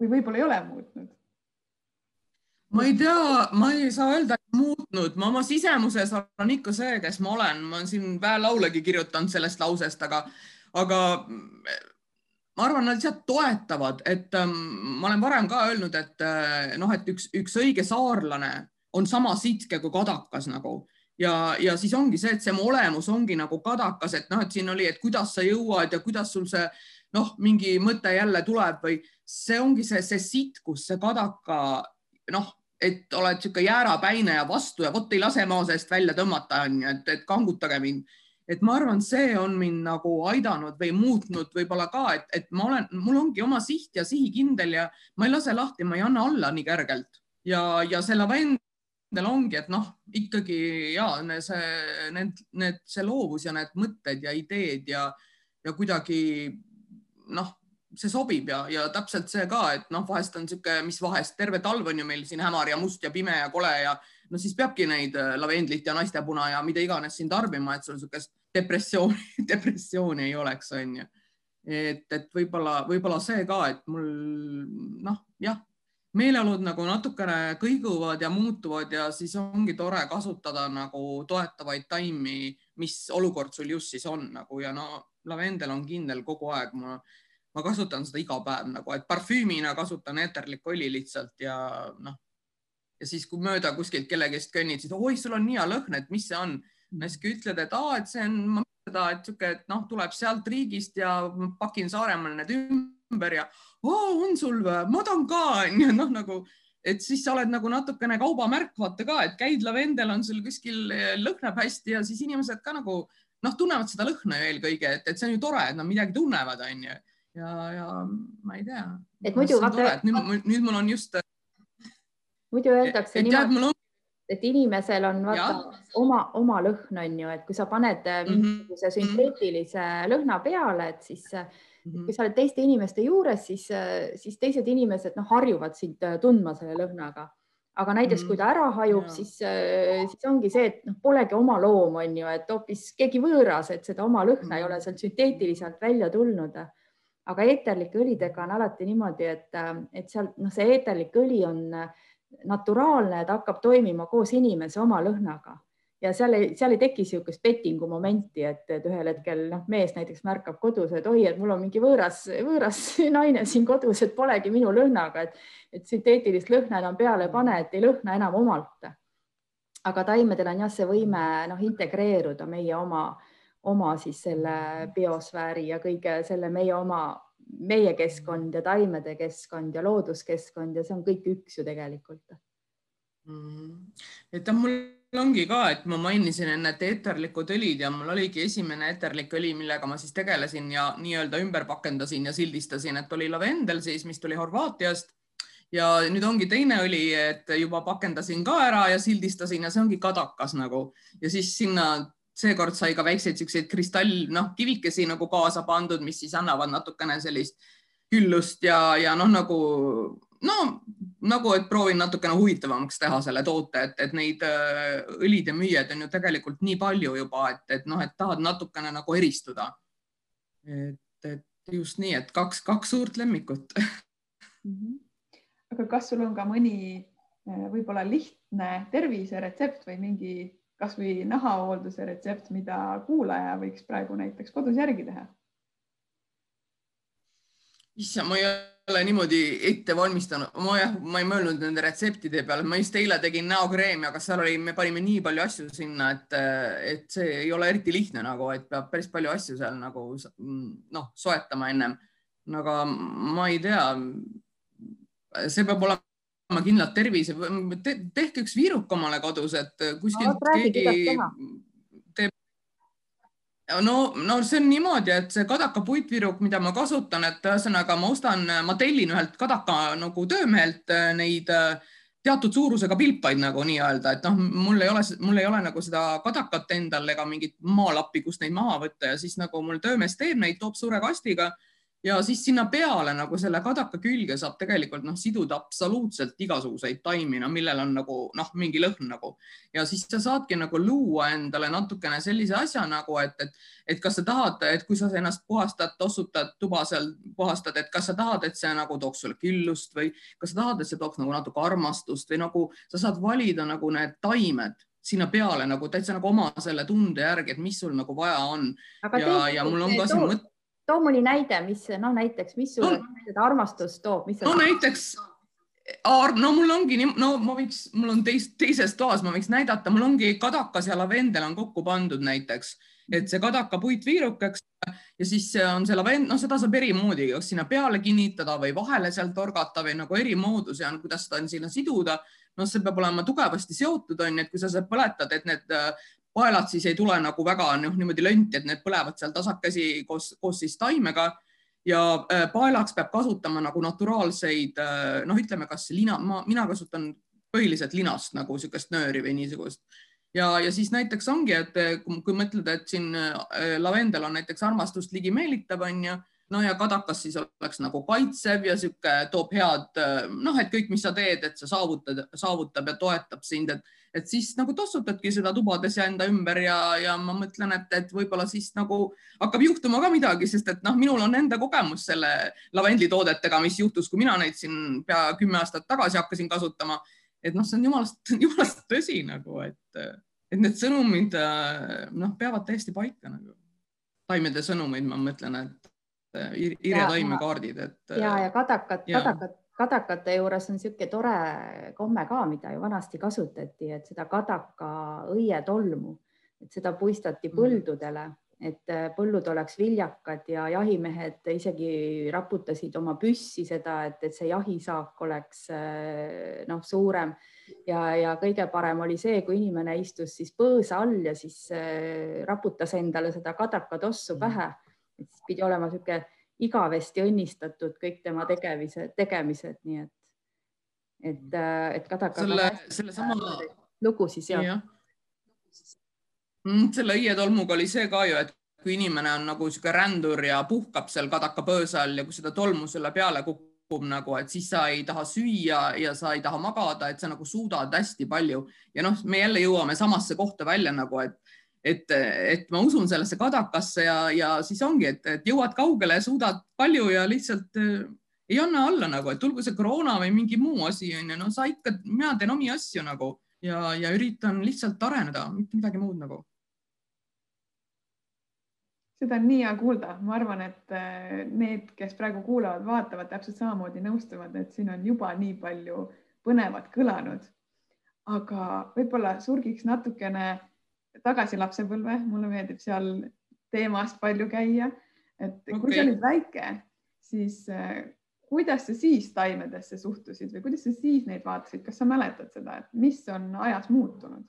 või võib-olla ei ole muutnud ma ei tea, ma ei saa öelda, et muutnud, ma oma sisemuses olen ikka see, kes ma olen, ma olen siin väelaulegi kirjutanud sellest lausest, aga, aga ma arvan, nad lihtsalt toetavad, et ähm, ma olen varem ka öelnud, et äh, noh, et üks, üks õige saarlane on sama sitke kui kadakas nagu. Ja, ja siis ongi see, et see mu olemus ongi nagu kadakas, et noh, et siin oli, et kuidas sa jõuad ja kuidas sul see noh, mingi mõte jälle tuleb või see ongi see, see sitkus, see kadaka noh, et oled niisugune jäärapäine ja vastu ja vot ei lase maa seest välja tõmmata, onju, et, et kangutage mind. et ma arvan, see on mind nagu aidanud või muutnud võib-olla ka, et, et ma olen, mul ongi oma siht ja sihikindel ja ma ei lase lahti, ma ei anna alla nii kergelt ja, ja selle vendel ongi, et noh, ikkagi ja see, need, need, see loovus ja need mõtted ja ideed ja, ja kuidagi noh see sobib ja, ja täpselt see ka, et noh, vahest on niisugune, mis vahest terve talv on ju meil siin hämar ja must ja pime ja kole ja no siis peabki neid äh, lavendlit ja naistepuna ja mida iganes siin tarbima, et sul niisugust depressiooni, depressiooni ei oleks, on ju. et, et võib-olla, võib-olla see ka, et mul noh, jah, meeleolud nagu natukene kõiguvad ja muutuvad ja siis ongi tore kasutada nagu toetavaid taimi, mis olukord sul just siis on nagu ja no lavendel on kindel kogu aeg, ma ma kasutan seda iga päev nagu, et parfüümina kasutan eeterlikku õli lihtsalt ja noh, ja siis, kui mööda kuskilt kellegist kõnnid, siis oi, sul on nii hea lõhn, et mis see on. ja siis kui ütled, et aa, et see on, ma seda, et sihuke, et noh, tuleb sealt riigist ja pakin Saaremaal need ümber ja oo, on sul või, ma tahan ka. Onju, noh nagu, et siis sa oled nagu natukene kaubamärk, vaata ka, et käid lavendel on sul kuskil, lõhnab hästi ja siis inimesed ka nagu noh, tunnevad seda lõhna ju eelkõige, et, et see on ju tore, et nad midagi tunnevad, onju ja, ja ma ei tea. et muidu vaata. nüüd, nüüd mul on just. muidu öeldakse niimoodi, on... et inimesel on vaata ja. oma, oma lõhn on ju, et kui sa paned mm -hmm. mingisuguse sünteetilise lõhna peale, et siis mm -hmm. kui sa oled teiste inimeste juures, siis, siis teised inimesed noh, harjuvad sind tundma selle lõhnaga aga näiteks mm -hmm. kui ta ära hajub, siis, siis ongi see, et noh, polegi oma loom, on ju, et hoopis keegi võõras, et seda oma lõhna mm -hmm. ei ole sealt sünteetiliselt välja tulnud aga eeterlike õlidega on alati niimoodi, et, et sealt noh, see eeterlik õli on naturaalne, ta hakkab toimima koos inimese oma lõhnaga ja seal ei, seal ei teki niisugust pettingu momenti, et, et ühel hetkel noh, mees näiteks märkab kodus, et oi, et mul on mingi võõras, võõras naine siin kodus, et polegi minu lõhnaga, et, et sünteetilist lõhna enam peale ei pane, et ei lõhna enam omalt. aga taimedel on jah, see võime noh, integreeruda meie oma äh, oma siis selle biosfääri ja kõige selle meie oma, meie keskkond ja taimede keskkond ja looduskeskkond ja see on kõik üks ju tegelikult. Mm.. et mul ongi ka, et ma mainisin enne, et eeterlikud õlid ja mul oligi esimene eeterlik õli, millega ma siis tegelesin ja nii-öelda ümber pakendasin ja sildistasin, et oli lavendel siis, mis tuli Horvaatiast. Ja nüüd ongi teine õli, et juba pakendasin ka ära ja sildistasin ja see ongi kadakas nagu. Ja siis sinna seekord sai ka väikseid siukseid kristall, noh, kivikesi nagu kaasa pandud, mis siis annavad natukene sellist küllust ja, ja noh, nagu no nagu, et proovin natukene huvitavamaks teha selle toote, et, et neid äh, õlide müüjaid on ju tegelikult nii palju juba, et, et noh, et tahad natukene nagu eristuda. et, et just nii, et kaks, kaks suurt lemmikut mm. -hmm. aga kas sul on ka mõni äh, võib-olla lihtne terviseretsept või mingi kasvõi nahahoolduse retsept, mida kuulaja võiks praegu näiteks kodus järgi teha? issand, ma ei ole niimoodi ette valmistanud, ma jah, ma ei mõelnud nende retseptide peale, ma just eile tegin näokreemi, aga seal oli, me panime nii palju asju sinna, et, et see ei ole eriti lihtne nagu, et peab päris palju asju seal nagu noh, soetama ennem. aga ma ei tea. see peab olema kindlalt tervise Te,, tehke üks viiruk omale kodus, et kuskilt no, keegi no, no see on niimoodi, et see kadaka puitviruk, mida ma kasutan, et ühesõnaga ma ostan, ma tellin ühelt kadaka nagu töömehelt äh, neid äh, teatud suurusega pilpaid nagu nii-öelda, et noh, mul ei ole, mul ei ole nagu seda kadakat endal ega mingit maalappi, kust neid maha võtta ja siis nagu mul töömees teeb neid, toob suure kastiga ja siis sinna peale nagu selle kadaka külge saab tegelikult noh, siduda absoluutselt igasuguseid taimi, no millel on nagu noh, mingi lõhn nagu ja siis sa saadki nagu luua endale natukene sellise asja nagu, et, et, et kas sa tahad, et kui sa ennast puhastad, tossutad, tuba seal puhastad, et kas sa tahad, et see nagu tooks sulle küllust või kas sa tahad, et see tooks nagu natuke armastust või nagu sa saad valida nagu need taimed sinna peale nagu täitsa nagu oma selle tunde järgi, et mis sul nagu vaja on. ja, ja mul on ka siin mõte too mõni näide, mis noh, näiteks, mis sulle no, seda armastust toob, mis? no näiteks, no mul ongi nii, no ma võiks, mul on teis, teises toas, ma võiks näidata, mul ongi kadakas ja lavendel on kokku pandud näiteks, et see kadaka puitviiruk, eks ja siis on see lavend, noh, seda saab eri moodi, kas sinna peale kinnitada või vahele sealt torgata või nagu eri mooduse on, kuidas seda on sinna siduda. Noh, see peab olema tugevasti seotud, on ju, et kui sa seda põletad, et need paelad siis ei tule nagu väga noh, niimoodi lönti, et need põlevad seal tasakesi koos, koos siis taimega. Ja äh, paelaks peab kasutama nagu naturaalseid äh, noh, ütleme, kas lina, ma, mina kasutan põhiliselt linast nagu niisugust nööri või niisugust. Ja, ja siis näiteks ongi, et kui, kui mõtled, et siin äh, lavendel on näiteks armastust ligi meelitav, onju no ja kadakas siis oleks nagu kaitsev ja sihuke toob head noh, et kõik, mis sa teed, et sa saavutad, saavutab ja toetab sind, et, et siis nagu tossutadki seda tubades ja enda ümber ja, ja ma mõtlen, et, et võib-olla siis nagu hakkab juhtuma ka midagi, sest et noh, minul on enda kogemus selle lavendlitoodetega, mis juhtus, kui mina neid siin pea kümme aastat tagasi hakkasin kasutama. et noh, see on jumalast, jumalast tõsi nagu, et, et need sõnumid noh, peavad täiesti paika nagu taimede sõnumeid, ma mõtlen, et Irje Taime kaardid, et. ja, ja kadakat, kadakat, kadakate juures on niisugune tore komme ka, mida ju vanasti kasutati, et seda kadaka õietolmu, et seda puistati mm. põldudele, et äh, põllud oleks viljakad ja jahimehed isegi raputasid oma püssi seda, et, et see jahisaak oleks äh, noh, suurem ja, ja kõige parem oli see, kui inimene istus siis põõsa all ja siis äh, raputas endale seda kadakatossu mm. pähe et siis pidi olema niisugune igavesti õnnistatud kõik tema tegemised, tegemised, nii et, et, äh, et Kadaka. selle, sellesama lugu siis jah ja. Mm,. selle õietolmuga oli see ka ju, et kui inimene on nagu niisugune rändur ja puhkab seal kadaka põõsa all ja kui seda tolmu sulle peale kukub nagu, et siis sa ei taha süüa ja sa ei taha magada, et sa nagu suudad hästi palju ja noh, me jälle jõuame samasse kohta välja nagu, et et, et ma usun sellesse kadakasse ja, ja siis ongi, et, et jõuad kaugele, suudad palju ja lihtsalt äh, ei anna alla nagu, et tulgu see koroona või mingi muu asi onju, no sa ikka, mina teen omi asju nagu ja, ja üritan lihtsalt areneda, mitte midagi muud nagu. seda on nii hea kuulda, ma arvan, et äh, need, kes praegu kuulavad, vaatavad, täpselt samamoodi nõustuvad, et siin on juba nii palju põnevat kõlanud. aga võib-olla surgiks natukene tagasi lapsepõlve, mulle meeldib seal teemast palju käia. et okay. kui sa olid väike, siis äh, kuidas sa siis taimedesse suhtusid või kuidas sa siis neid vaatasid, kas sa mäletad seda, et mis on ajas muutunud?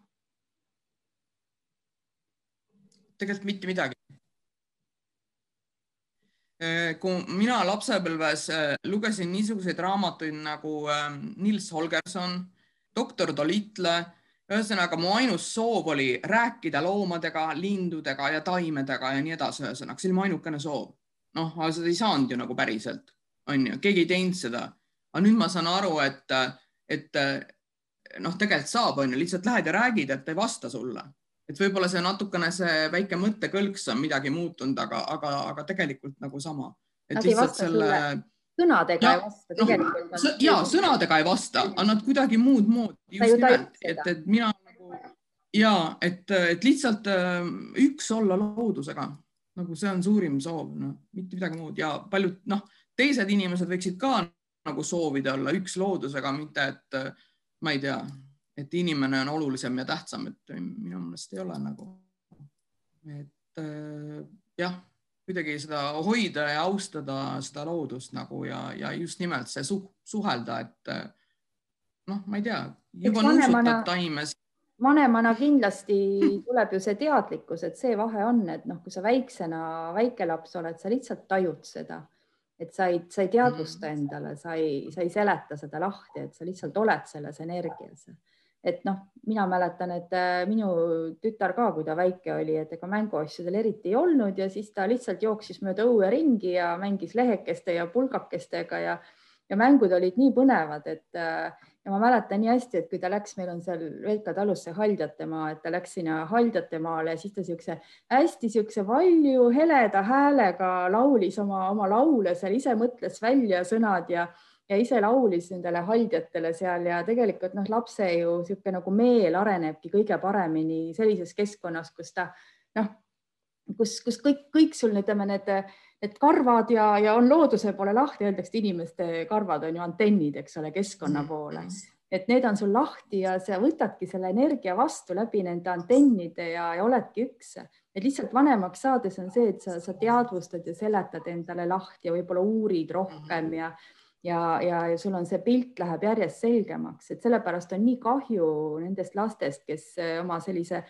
tegelikult mitte midagi. Äh, kui mina lapsepõlves äh, lugesin niisuguseid raamatuid nagu ähm, Nils Holgersson, doktor Dolitle ühesõnaga mu ainus soov oli rääkida loomadega, lindudega ja taimedega ja nii edasi, ühesõnaga see oli mu ainukene soov. noh, aga seda ei saanud ju nagu päriselt, on ju, keegi ei teinud seda. aga nüüd ma saan aru, et, et noh, tegelikult saab, on ju, lihtsalt lähed ja räägid, et ei vasta sulle. et võib-olla see natukene see väike mõttekõlks on midagi muutunud, aga, aga, aga tegelikult nagu sama. et Nad lihtsalt selle sulle sõnadega ja, ei vasta tegelikult no,. ja sõnadega ei vasta, aga nad kuidagi muud moodi. just nimelt, et, et mina nagu ja et, et lihtsalt äh, üks olla loodusega, nagu see on suurim soov, noh, mitte midagi muud ja paljud noh, teised inimesed võiksid ka nagu soovida olla üks loodusega, mitte et ma ei tea, et inimene on olulisem ja tähtsam, et minu meelest ei ole nagu. et äh, jah kuidagi seda hoida ja austada seda loodust nagu ja, ja just nimelt see suh, suhelda, et noh, ma ei tea, juba nuusutad taime. vanemana kindlasti tuleb ju see teadlikkus, et see vahe on, et noh, kui sa väiksena väike laps oled, sa lihtsalt tajud seda, et sa ei, sa ei teadvusta mm. endale, sa ei, sa ei seleta seda lahti, et sa lihtsalt oled selles energias et noh, mina mäletan, et äh, minu tütar ka, kui ta väike oli, et ega mänguasjadel eriti ei olnud ja siis ta lihtsalt jooksis mööda õue ringi ja mängis lehekeste ja pulgakestega ja, ja mängud olid nii põnevad, et äh, ja ma mäletan nii hästi, et kui ta läks, meil on seal Veika talus see Haldjatemaa, et ta läks sinna Haldjatemaale ja siis ta siukse hästi siukse valju heleda häälega laulis oma, oma laule seal, ise mõtles välja sõnad ja ja ise laulis nendele haldjatele seal ja tegelikult noh, lapse ju niisugune nagu meel arenebki kõige paremini sellises keskkonnas, kus ta noh, kus, kus kõik, kõik sul ütleme, need, need karvad ja, ja on looduse poole lahti, öeldakse, inimeste karvad on ju antennid, eks ole, keskkonna mm. poole, et need on sul lahti ja sa võtadki selle energia vastu läbi nende antennide ja, ja oledki üks. Et lihtsalt vanemaks saades on see, et sa, sa teadvustad ja seletad endale lahti ja võib-olla uurid rohkem ja ja, ja, ja sul on see pilt läheb järjest selgemaks, et sellepärast on nii kahju nendest lastest, kes eh, oma sellise,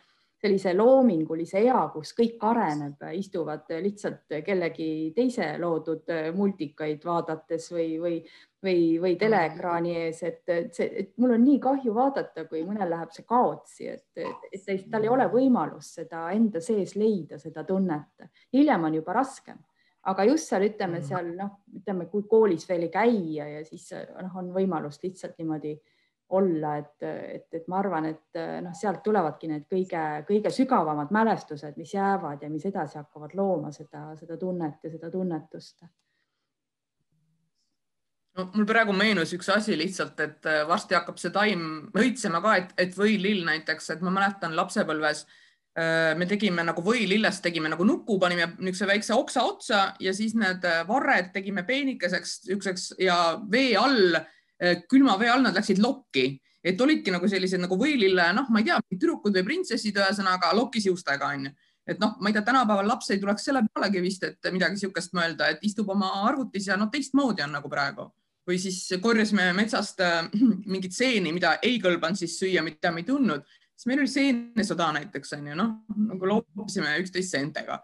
sellise loomingulise ea, kus kõik areneb, istuvad lihtsalt kellegi teise loodud multikaid vaadates või, või, või, või teleekraani ees, et see, et mul on nii kahju vaadata, kui mõnel läheb see kaotsi, et, et tal ei ole võimalust seda enda sees leida, seda tunnet. hiljem on juba raskem aga just seal ütleme mm. seal noh, ütleme, kui koolis veel ei käia ja siis noh, on võimalus lihtsalt niimoodi olla, et, et, et ma arvan, et noh, sealt tulevadki need kõige-kõige sügavamad mälestused, mis jäävad ja mis edasi hakkavad looma seda, seda tunnet ja seda tunnetust. no mul praegu meenus üks asi lihtsalt, et varsti hakkab see taim õitsema ka, et, et võilill näiteks, et ma mäletan lapsepõlves Äh, me tegime nagu võilillest tegime nagu nuku, panime niisuguse väikse oksa otsa ja siis need äh, varred tegime peenikeseks niisuguseks ja vee all, äh, külma vee all nad läksid lokki, et olidki nagu sellised nagu võilille, noh, ma ei tea, tüdrukud või printsessid, ühesõnaga lokis juustega onju et noh, ma ei tea, tänapäeval laps ei tuleks selle pealegi vist, et midagi niisugust mõelda, et istub oma arvutis ja noh, teistmoodi on nagu praegu. Või siis korjasime metsast äh, mingit seeni, mida ei kõlbanud siis süüa, mida me ei tundnud siis meil oli seenesõda näiteks on ju noh, nagu loopisime üksteist seentega.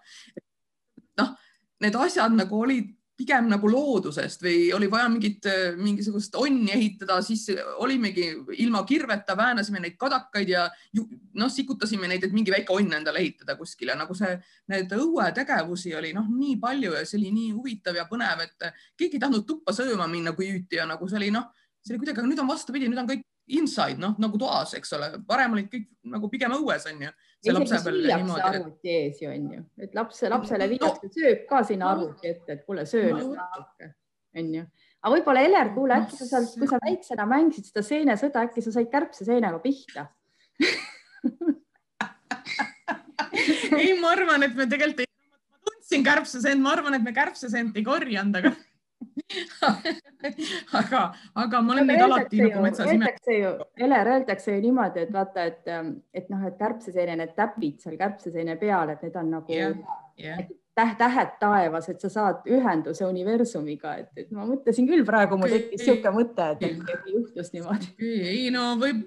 noh, need asjad nagu olid pigem nagu loodusest või oli vaja mingit, mingisugust onni ehitada, siis olimegi ilma kirveta, väänasime neid kadakaid ja noh, sikutasime neid, et mingi väike onn endale ehitada kuskile, nagu see, need õuetegevusi oli noh, nii palju ja see oli nii huvitav ja põnev, et keegi ei tahtnud tuppa sööma minna, kui hüüti ja nagu see oli noh, see oli kuidagi, aga nüüd on vastupidi, nüüd on kõik inside, noh nagu toas, eks ole, varem olid kõik nagu pigem õues on ju. see lapse peal niimoodi. arvuti ees ju on ju, et laps, lapsele viiakse no. sööb ka sinna arvuti ette, et kuule, söö nüüd natuke, on ju. aga võib-olla Heler, kuule äkki sa sealt, kui sa väiksena mängisid seda seenesõda, äkki sa said kärbseseenega pihta ei, ma arvan, et me tegelikult ei, ma tundsin kärbseseent, ma arvan, et me kärbseseent ei korjanud, aga aga, aga ma olen neid alati nagu metsas imetanud. Heler, öeldakse ju niimoodi, et vaata, et, et noh, et kärbseseene, need täpid seal kärbseseene peal, et need on nagu yeah, yeah. täht, tähed taevas, et sa saad ühenduse universumiga, et, et ma mõtlesin küll praegu, mul tekkis niisugune mõte, et äkki juhtus niimoodi. ei no võib,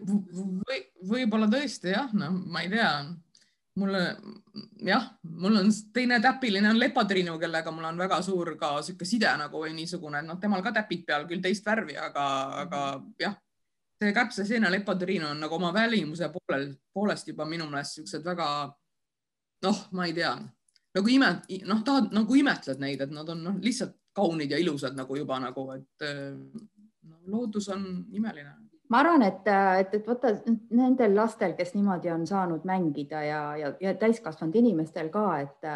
võib, võib-olla tõesti jah, no ma ei tea mulle jah, mul on teine täpiline on lepatriinu, kellega mul on väga suur ka sihuke side nagu või niisugune, et noh, temal ka täpid peal küll teist värvi, aga, aga jah, see käpseseene lepatüriin on nagu oma välimuse poolel, poolest juba minu meelest siuksed väga noh, ma ei tea, nagu ime, noh, tahad nagu imetled neid, et nad on noh, lihtsalt kaunid ja ilusad nagu juba nagu, et no, loodus on imeline ma arvan, et, et, et vaata nendel lastel, kes niimoodi on saanud mängida ja, ja, ja täiskasvanud inimestel ka, et,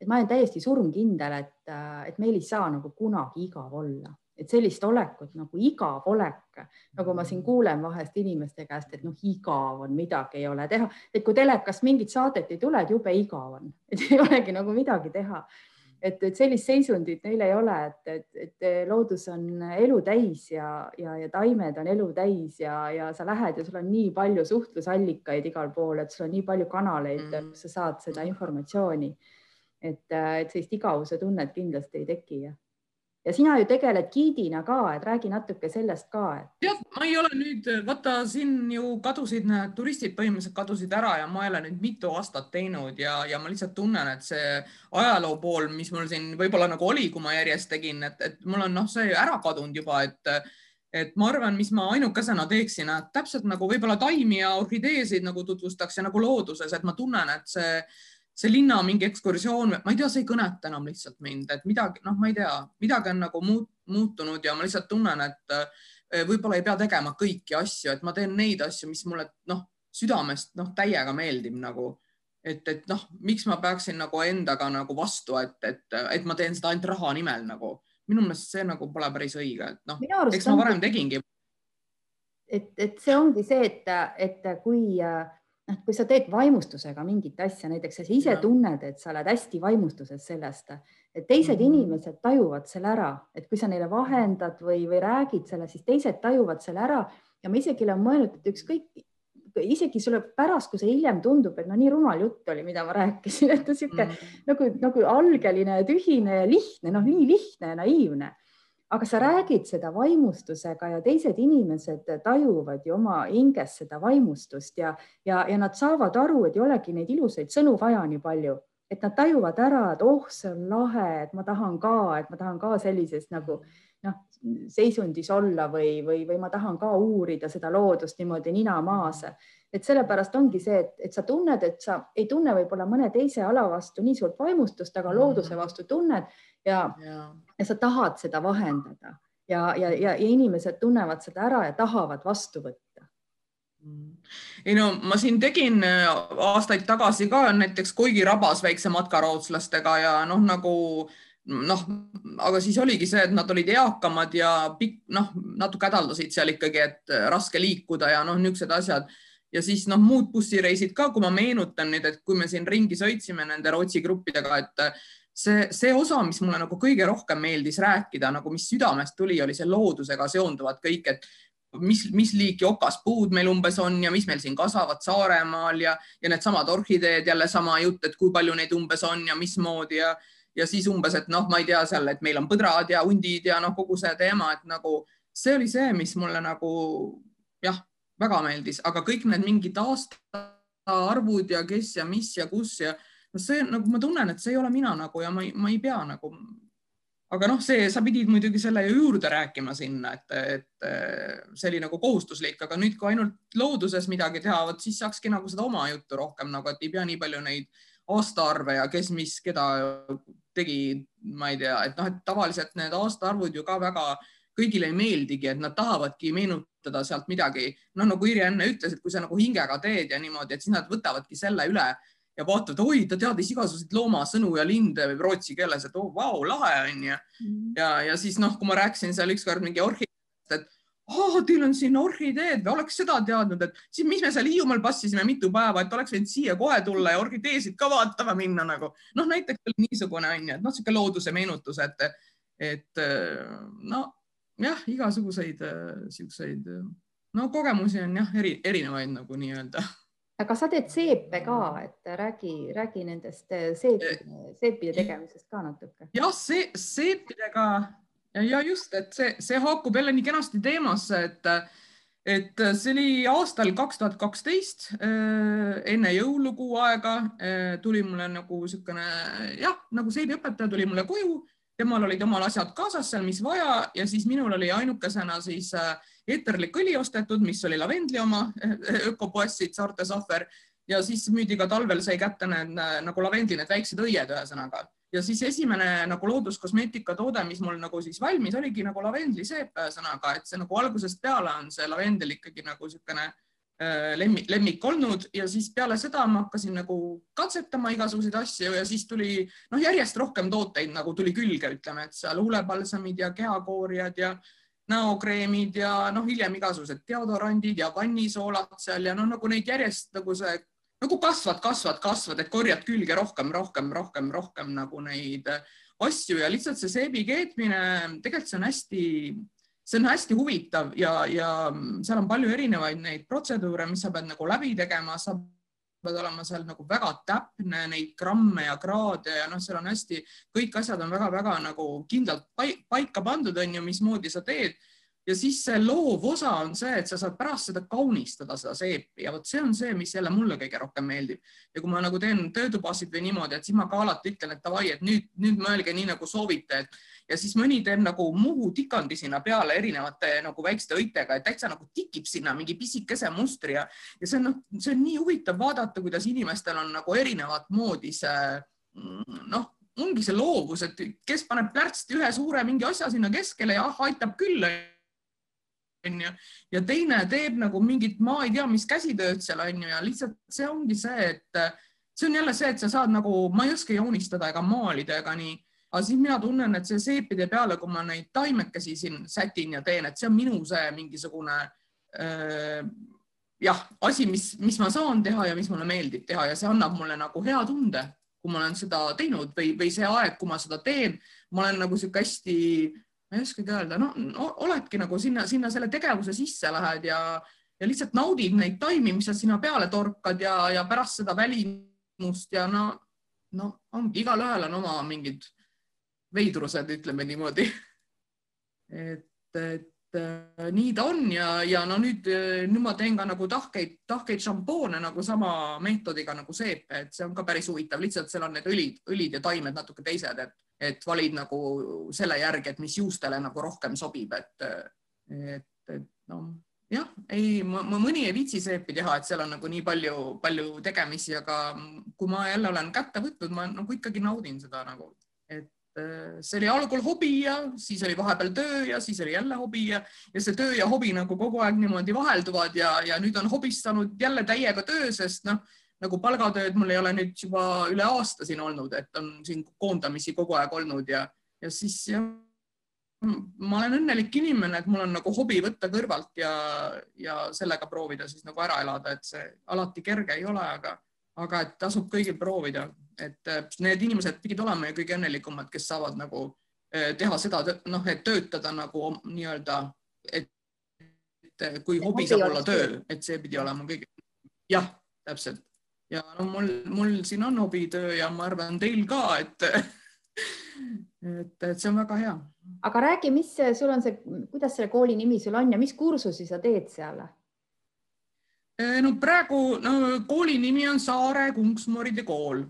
et ma olen täiesti surmkindel, et, et meil ei saa nagu kunagi igav olla. Et sellist olekut nagu igav olek, nagu ma siin kuulen vahest inimeste käest, et noh, igav on, midagi ei ole teha, et kui telekast mingit saadet ei tule, et jube igav on, et ei olegi nagu midagi teha. Et, et sellist seisundit neil ei ole, et, et, et loodus on elu täis ja, ja, ja taimed on elu täis ja, ja sa lähed ja sul on nii palju suhtlusallikaid igal pool, et sul on nii palju kanaleid mm., kus sa saad seda informatsiooni. et, et sellist igavuse tunnet kindlasti ei teki ja sina ju tegeled giidina ka, et räägi natuke sellest ka et.... jah, ma ei ole nüüd, vaata siin ju kadusid need turistid põhimõtteliselt kadusid ära ja ma ei ole nüüd mitu aastat teinud ja, ja ma lihtsalt tunnen, et see ajaloo pool, mis mul siin võib-olla nagu oli, kui ma järjest tegin, et, et mul on noh, see ära kadunud juba, et et ma arvan, mis ma ainukesena teeksin, et täpselt nagu võib-olla taimi ja orhideesid nagu tutvustaks ja nagu looduses, et ma tunnen, et see see linna mingi ekskursioon, ma ei tea, see ei kõneta enam lihtsalt mind, et midagi, noh, ma ei tea, midagi on nagu muut, muutunud ja ma lihtsalt tunnen, et eh, võib-olla ei pea tegema kõiki asju, et ma teen neid asju, mis mulle noh, südamest noh, täiega meeldib nagu, et, et noh, miks ma peaksin nagu endaga nagu vastu, et, et, et ma teen seda ainult raha nimel nagu, minu meelest see nagu pole päris õige, et noh, eks ma varem tegingi. et, et see ongi see, et, et kui äh, noh, kui sa teed vaimustusega mingit asja, näiteks sa ise ja. tunned, et sa oled hästi vaimustuses sellest, et teised mm -hmm. inimesed tajuvad selle ära, et kui sa neile vahendad või, või räägid selle, siis teised tajuvad selle ära ja ma isegi olen mõelnud, et ükskõik, isegi sulle pärast, kui see hiljem tundub, et no nii rumal jutt oli, mida ma rääkisin, et sihuke mm -hmm. nagu, nagu algeline ja tühine ja lihtne, noh, nii lihtne ja naiivne aga sa räägid seda vaimustusega ja teised inimesed tajuvad ju oma hinges seda vaimustust ja, ja, ja nad saavad aru, et ei olegi neid ilusaid sõnu vaja nii palju, et nad tajuvad ära, et oh, see on lahe, et ma tahan ka, et ma tahan ka sellises nagu noh, seisundis olla või, või, või ma tahan ka uurida seda loodust niimoodi nina maas. Et sellepärast ongi see, et, et sa tunned, et sa ei tunne võib-olla mõne teise ala vastu nii suurt vaimustust, aga looduse vastu tunned ja, ja., ja sa tahad seda vahendada ja, ja, ja, ja inimesed tunnevad seda ära ja tahavad vastu võtta mm. ei no ma siin tegin äh, aastaid tagasi ka näiteks Koigi rabas väikse matka rootslastega ja noh, nagu noh, aga siis oligi see, et nad olid eakamad ja pikk, noh, natuke hädaldasid seal ikkagi, et raske liikuda ja noh, niisugused asjad ja siis noh, muud bussireisid ka, kui ma meenutan nüüd, et kui me siin ringi sõitsime nende Rootsi gruppidega, et see, see osa, mis mulle nagu kõige rohkem meeldis rääkida, nagu mis südamest tuli, oli see loodusega seonduvad kõik, et mis, mis liiki okaspuud meil umbes on ja mis meil siin kasvavad Saaremaal ja, ja needsamad orhideed, jälle sama jutt, et kui palju neid umbes on ja mismoodi ja, ja siis umbes, et noh, ma ei tea seal, et meil on põdrad ja hundid ja noh, kogu see teema, et nagu see oli see, mis mulle nagu jah, väga meeldis, aga kõik need mingid aastaarvud ja kes ja mis ja kus ja no see nagu ma tunnen, et see ei ole mina nagu ja ma ei, ma ei pea nagu. aga noh, see, sa pidid muidugi selle ju juurde rääkima sinna, et, et see oli nagu kohustuslik, aga nüüd, kui ainult looduses midagi teha, vot siis saakski nagu seda oma juttu rohkem nagu, et ei pea nii palju neid aastaarve ja kes, mis, keda tegi, ma ei tea, et noh, et tavaliselt need aastaarvud ju ka väga kõigile ei meeldigi, et nad tahavadki meenutada sealt midagi, noh nagu Irja enne ütles, et kui sa nagu hingega teed ja niimoodi, et siis nad võtavadki selle üle ja vaatavad, oi, ta teadis igasuguseid loomasõnu ja linde rootsi keeles, et oh, vau, lahe onju mm. -hmm. ja, ja siis noh, kui ma rääkisin seal ükskord mingi orhideest, et oh, teil on siin orhideed või oleks seda teadnud, et siis mis me seal Hiiumaal passisime mitu päeva, et oleks võinud siia kohe tulla ja orhideesid ka vaatama minna nagu noh, näiteks niisugune onju, et noh, sihuke looduse meenutus, et, et no jah, igasuguseid siukseid no kogemusi on jah, eri, erinevaid nagu nii-öelda aga sa teed seepe ka, et räägi, räägi nendest eh, seepide, seepide tegemisest ka natuke. jah, see seepidega ja, ja just, et see, see haakub jälle nii kenasti teemasse, et et see oli aastal kaks tuhat kaksteist, enne jõulukuu aega tuli mulle nagu niisugune jah, nagu seebiõpetaja tuli mulle koju temal olid omal asjad kaasas seal, mis vaja ja siis minul oli ainukesena siis eeterlik õli ostetud, mis oli lavendli oma ökopoest saarte Sahver. Ja siis müüdi ka talvel sai kätte need nagu lavendli, need väiksed õied, ühesõnaga. Ja siis esimene nagu looduskosmeetika toode, mis mul nagu siis valmis oligi nagu lavendliseep, ühesõnaga, et see nagu algusest peale on see lavendel ikkagi nagu niisugune äh, lemmik, lemmik olnud ja siis peale seda ma hakkasin nagu katsetama igasuguseid asju ja siis tuli noh, järjest rohkem tooteid nagu tuli külge, ütleme, et seal huulepalsamid ja kehakoorijad ja näokreemid ja noh, hiljem igasugused deodorandid ja vannisoolad seal ja noh, nagu neid järjest nagu see nagu kasvad, kasvad, kasvad, et korjad külge rohkem, rohkem, rohkem, rohkem nagu neid asju ja lihtsalt see seebi keetmine, tegelikult see on hästi, see on hästi huvitav ja, ja seal on palju erinevaid neid protseduure, mis sa pead nagu läbi tegema, sa pead olema seal nagu väga täpne, neid gramme ja kraade ja noh, seal on hästi, kõik asjad on väga-väga nagu kindlalt paika pandud, on ju, mismoodi sa teed ja siis see loov osa on see, et sa saad pärast seda kaunistada, seda seepi ja vot see on see, mis jälle mulle kõige rohkem meeldib. ja kui ma nagu teen töötubasid või niimoodi, et siis ma ka alati ütlen, et davai, et nüüd, nüüd mõelge nii nagu soovite, et ja siis mõni teeb nagu Muhu tikandi sinna peale erinevate nagu väikeste õitega, et täitsa nagu tikib sinna mingi pisikese mustri ja, ja see on noh, see on nii huvitav vaadata, kuidas inimestel on nagu erinevat moodi see noh ongi see loovus, et kes paneb plärtsti ühe suure mingi asja sinna keskele ja ah, aitab küll onju, ja teine teeb nagu mingit, ma ei tea, mis käsitööd seal onju ja lihtsalt see ongi see, et see on jälle see, et sa saad nagu, ma ei oska joonistada ega maalida ega nii, aga siis mina tunnen, et see seepide peale, kui ma neid taimekesi siin sätin ja teen, et see on minu see mingisugune äh, jah, asi, mis, mis ma saan teha ja mis mulle meeldib teha ja see annab mulle nagu hea tunde, kui ma olen seda teinud või, või see aeg, kui ma seda teen, ma olen nagu sihuke hästi ma ei oskagi öelda, no oledki nagu sinna, sinna selle tegevuse sisse lähed ja, ja lihtsalt naudid neid taimi, mis sa sinna peale torkad ja, ja pärast seda välimust ja no, no ongi, igalühel on oma mingid veidrused, ütleme niimoodi. et, et äh, nii ta on ja, ja no nüüd, nüüd ma teen ka nagu tahkeid, tahkeid šampoone nagu sama meetodiga nagu seep, et see on ka päris huvitav, lihtsalt seal on need õlid, õlid ja taimed natuke teised, et et valid nagu selle järgi, et mis juustele nagu rohkem sobib, et, et, et noh, jah, ei, ma mõni ei viitsi seepi teha, et seal on nagu nii palju-palju tegemisi, aga kui ma jälle olen kätte võtnud, ma nagu ikkagi naudin seda nagu, et see oli algul hobi ja siis oli vahepeal töö ja siis oli jälle hobi ja, ja see töö ja hobi nagu kogu aeg niimoodi vahelduvad ja, ja nüüd on hobist saanud jälle täiega töö, sest noh nagu palgatööd mul ei ole nüüd juba üle aasta siin olnud, et on siin koondamisi kogu aeg olnud ja, ja siis jah, ma olen õnnelik inimene, et mul on nagu hobi võtta kõrvalt ja, ja sellega proovida siis nagu ära elada, et see alati kerge ei ole, aga, aga et tasub kõigil proovida, et need inimesed pidid olema ju kõige õnnelikumad, kes saavad nagu eh, teha seda, noh, et töötada nagu nii-öelda, et kui hobi saab olla töö, et see pidi olema kõige, jah, täpselt ja no mul, mul siin on hobitöö ja ma arvan, teil ka, et et, et see on väga hea. aga räägi, mis sul on see, kuidas selle kooli nimi sul on ja mis kursusi sa teed seal? no praegu no, kooli nimi on Saare Kunksmooride kool.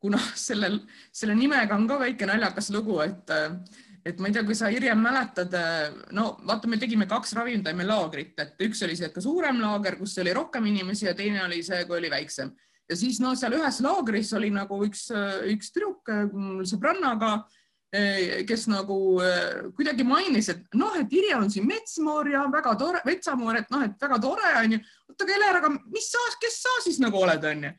kuna sellel, selle nimega on ka väike naljakas lugu, et et ma ei tea, kui sa Irje mäletad, no vaata, me tegime kaks ravimtaimelaagrit, et üks oli see ka suurem laager, kus oli rohkem inimesi ja teine oli see, kui oli väiksem ja siis no seal ühes laagris oli nagu üks, üks tüdruk sõbrannaga, kes nagu kuidagi mainis, et noh, et Irje on siin metsmoor ja väga tore, metsamoor, et noh, et väga tore onju. oota, Keler, aga mis sa, kes sa siis nagu oled, onju?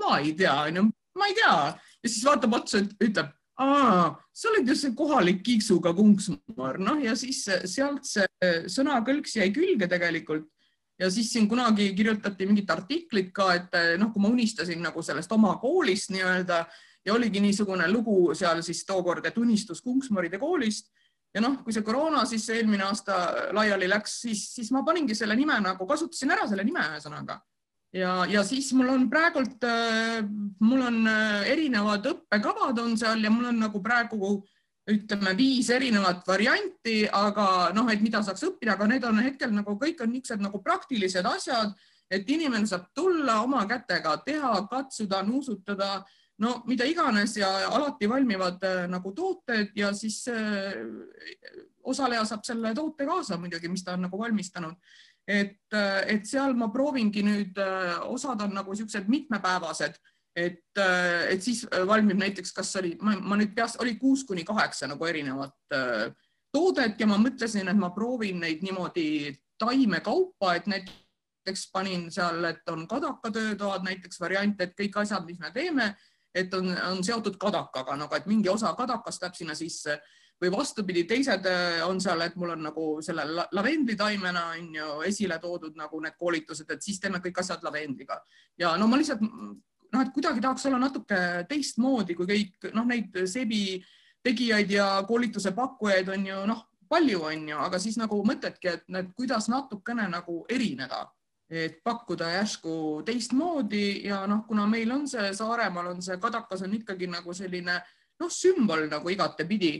ma ei tea, onju, ma ei tea ja siis vaatab otsa, ütleb aa, sa oled ju see kohalik kiiksuga kunksmar, noh ja siis sealt see sõnakõlks jäi külge tegelikult. Ja siis siin kunagi kirjutati mingit artiklit ka, et noh, kui ma unistasin nagu sellest oma koolist nii-öelda ja oligi niisugune lugu seal siis tookord, et unistus Kunksmaride koolist. Ja noh, kui see koroona siis eelmine aasta laiali läks, siis, siis ma paningi selle nime nagu kasutasin ära selle nime ühesõnaga ja, ja siis mul on praegult, äh, mul on äh, erinevad õppekavad on seal ja mul on nagu praegu ütleme viis erinevat varianti, aga noh, et mida saaks õppida, aga need on hetkel nagu kõik on niisugused nagu praktilised asjad, et inimene saab tulla oma kätega teha, katsuda, nuusutada, no mida iganes ja alati valmivad äh, nagu tooted ja siis osaleja saab selle toote kaasa muidugi, mis ta on nagu valmistanud. Et, äh, et seal ma proovingi nüüd, osad on nagu siuksed mitmepäevased, et, et siis valmib näiteks, kas oli, ma nüüd peast, oli kuus kuni kaheksa nagu erinevat toodet ja ma mõtlesin, et ma proovin neid niimoodi taimekaupa, et näiteks panin seal, et on kadakatöötoad näiteks variant, et kõik asjad, mis me teeme et on, on seotud kadakaga nagu, et mingi osa kadakast läheb sinna sisse või vastupidi, teised äh, on seal, et mul on nagu selle lavendlitaimena on ju esile toodud nagu need koolitused, et siis teeme kõik asjad lavendliga. Ja no ma lihtsalt noh, et kuidagi tahaks olla natuke teistmoodi kui kõik noh, neid seebi tegijaid ja koolituse pakkujaid on ju noh, palju on ju, aga siis nagu mõtledki, et need, kuidas natukene nagu erineda. Et pakkuda järsku teistmoodi ja noh, kuna meil on see Saaremaal on see kadakas on ikkagi nagu selline noh, sümbol nagu igatepidi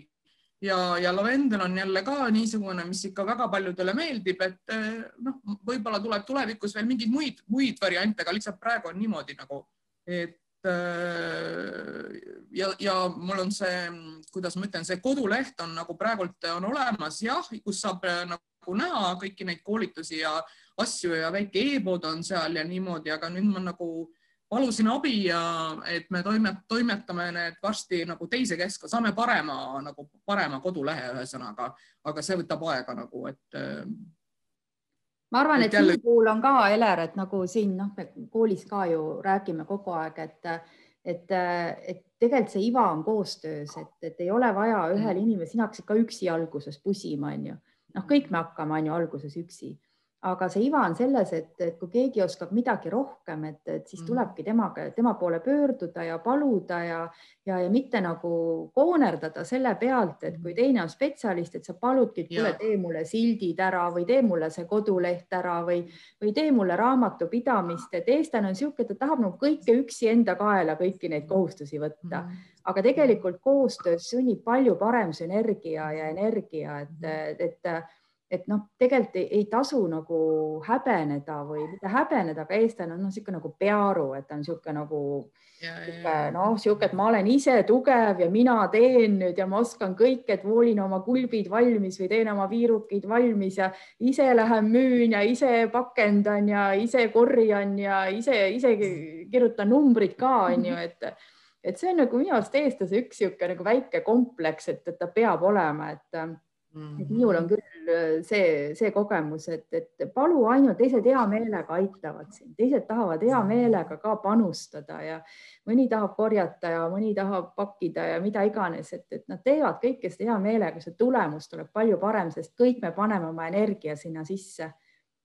ja, ja lavendel on jälle ka niisugune, mis ikka väga paljudele meeldib, et eh, noh, võib-olla tuleb tulevikus veel mingeid muid, muid variante, aga lihtsalt praegu on niimoodi nagu, et eh, ja, ja mul on see, kuidas ma ütlen, see koduleht on nagu praegult on olemas jah, kus saab eh, nagu näha kõiki neid koolitusi ja asju ja väike e-pood on seal ja niimoodi, aga nüüd ma nagu palusin abi ja et me toimet, toimetame need varsti nagu teise keska, saame parema nagu parema kodulehe ühesõnaga, aga see võtab aega nagu, et. ma arvan, et, et jälle... siin puhul on ka Eler, et nagu siin noh, me koolis ka ju räägime kogu aeg, et et, et tegelikult see iva on koostöös, et, et ei ole vaja ühel mm. inimesel, sina hakkasid ka üksi alguses pusima, onju. noh, kõik me hakkame onju alguses üksi aga see iva on selles, et, et kui keegi oskab midagi rohkem, et, et siis mm. tulebki temaga, tema poole pöörduda ja paluda ja, ja, ja mitte nagu koonerdada selle pealt, et kui mm. teine on spetsialist, et sa paludki, et kuule, tee mulle sildid ära või tee mulle see koduleht ära või, või tee mulle raamatupidamist, et eestlane on niisugune, et ta tahab nagu kõike üksi enda kaela, kõiki neid kohustusi võtta mm aga tegelikult koostöös sünnib palju parem sünergia ja energia, et, et et noh, tegelikult ei, ei tasu nagu häbeneda või mitte häbeneda, aga eestlane on noh, niisugune nagu pearu, et on niisugune nagu noh, niisugune, et ma olen ise tugev ja mina teen nüüd ja ma oskan kõike, et voolin oma kulbid valmis või teen oma viirukid valmis ja ise lähen müün ja ise pakendan ja ise korjan ja ise, ise kirjutan numbrid ka onju, et et see on nagu minu arust eestlase üks niisugune nagu väike kompleks, et, et ta peab olema, et. Et minul on küll äh, see, see kogemus, et, et palu ainult, teised hea meelega aitavad sind, teised tahavad hea mm. meelega ka panustada ja mõni tahab korjata ja mõni tahab pakkida ja mida iganes, et, et nad teevad kõike seda hea meelega, see tulemus tuleb palju parem, sest kõik me paneme oma energia sinna sisse.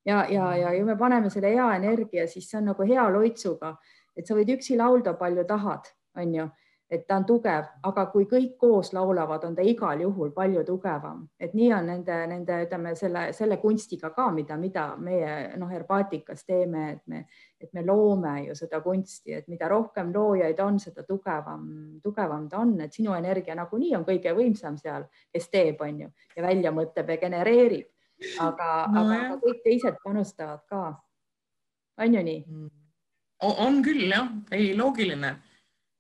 Ja, ja, ja, ja me paneme selle hea energia, siis see on nagu hea loitsuga, et sa võid üksi laulda palju tahad, onju et ta on tugev, aga kui kõik koos laulavad, on ta igal juhul palju tugevam, et nii on nende, nende, ütleme selle, selle kunstiga ka, mida, mida meie noh, herbaatikas teeme, et me, et me loome ju seda kunsti, et mida rohkem loojaid on, seda tugevam, tugevam ta on, et sinu energia nagunii on kõige võimsam seal, kes teeb, on ju, ja välja mõtleb ja genereerib, aga no,, aga kõik teised panustavad ka. on ju nii? Mm. on küll jah, ei loogiline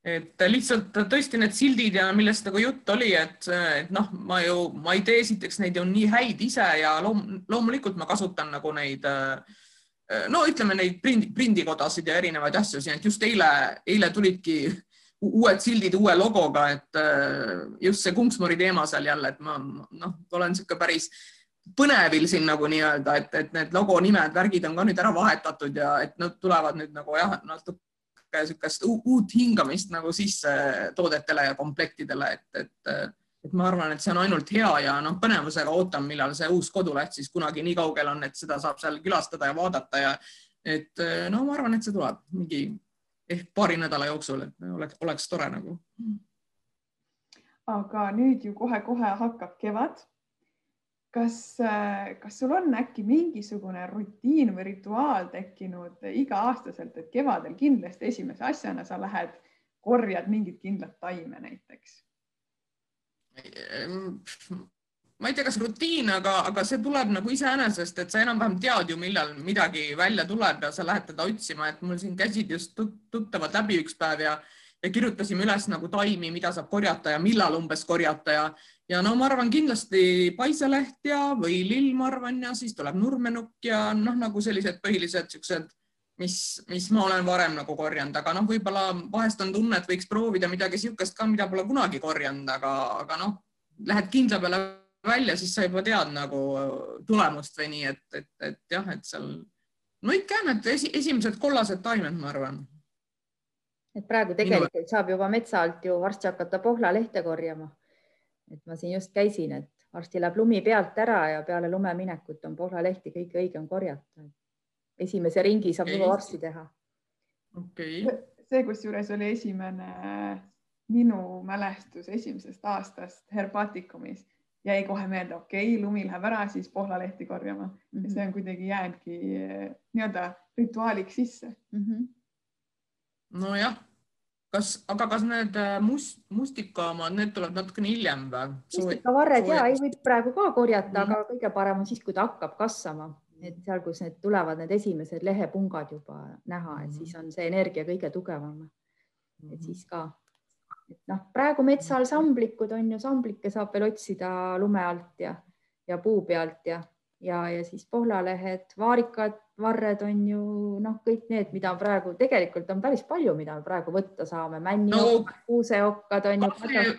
et lihtsalt tõesti need sildid ja millest nagu jutt oli, et, et noh, ma ju, ma ei tee esiteks neid ju nii häid ise ja loom, loomulikult ma kasutan nagu neid no ütleme neid prindi, prindikodasid ja erinevaid asju siin, et just eile, eile tulidki uued sildid uue logoga, et just see Kungsmori teema seal jälle, et ma noh, olen niisugune päris põnevil siin nagu nii-öelda, et, et need logo nimed, värgid on ka nüüd ära vahetatud ja et nad tulevad nüüd nagu jah, natuke niisugust uut hingamist nagu sisse toodetele ja komplektidele, et, et, et ma arvan, et see on ainult hea ja noh, põnevusega ootan, millal see uus koduleht siis kunagi nii kaugel on, et seda saab seal külastada ja vaadata ja et no ma arvan, et see tuleb mingi ehk paari nädala jooksul, et oleks, oleks tore nagu. aga nüüd ju kohe-kohe hakkab kevad kas, äh, kas sul on äkki mingisugune rutiin või rituaal tekkinud iga-aastaselt, et kevadel kindlasti esimese asjana sa lähed, korjad mingit kindlat taime näiteks? ma ei tea, kas rutiin, aga, aga see tuleb nagu iseenesest, et sa enam-vähem tead ju, millal midagi välja tuleb ja sa lähed teda otsima, et mul siin käisid just tuttavad läbi üks päev ja ja kirjutasime üles nagu taimi, mida saab korjata ja millal umbes korjata ja, ja no ma arvan kindlasti paiseleht ja või lill, ma arvan, ja siis tuleb nurmenukk ja noh, nagu sellised põhilised siuksed, mis, mis ma olen varem nagu korjanud, aga noh, võib-olla vahest on tunne, et võiks proovida midagi niisugust ka, mida pole kunagi korjanud, aga, aga noh, lähed kindla peale välja, siis sa juba tead nagu tulemust või nii, et, et, et jah, et seal no ikka need esi, esimesed kollased taimed, ma arvan et praegu tegelikult Minu... saab juba metsa alt ju varsti hakata pohlalehte korjama. Et ma siin just käisin, et varsti läheb lumi pealt ära ja peale lume minekut on pohlalehti kõige õigem korjata. esimese ringi saab juba varsti teha. okei okay.. see, kusjuures oli esimene minu mälestus esimesest aastast Herbatikumis jäi kohe meelde, okei okay,, lumi läheb ära, siis pohlalehti korjama mm -hmm. see on kuidagi jäänudki nii-öelda rituaaliks sisse mm. -hmm nojah, kas, aga kas need äh, must, mustika omad, need tulevad natukene hiljem või? mustikavarred ja ei võib praegu ka korjata mm, -hmm. aga kõige parem on siis, kui ta hakkab kasvama, et seal, kus need tulevad, need esimesed lehepungad juba näha, et siis on see energia kõige tugevam. et siis ka, et noh, praegu metsal samblikud on ju, samblikke saab veel otsida lume alt ja, ja puu pealt ja ja, ja siis pohlalehed, vaarikad, varred on ju noh, kõik need, mida praegu tegelikult on päris palju, mida me praegu võtta saame, männiokkad no,, kuuseokkad on ju.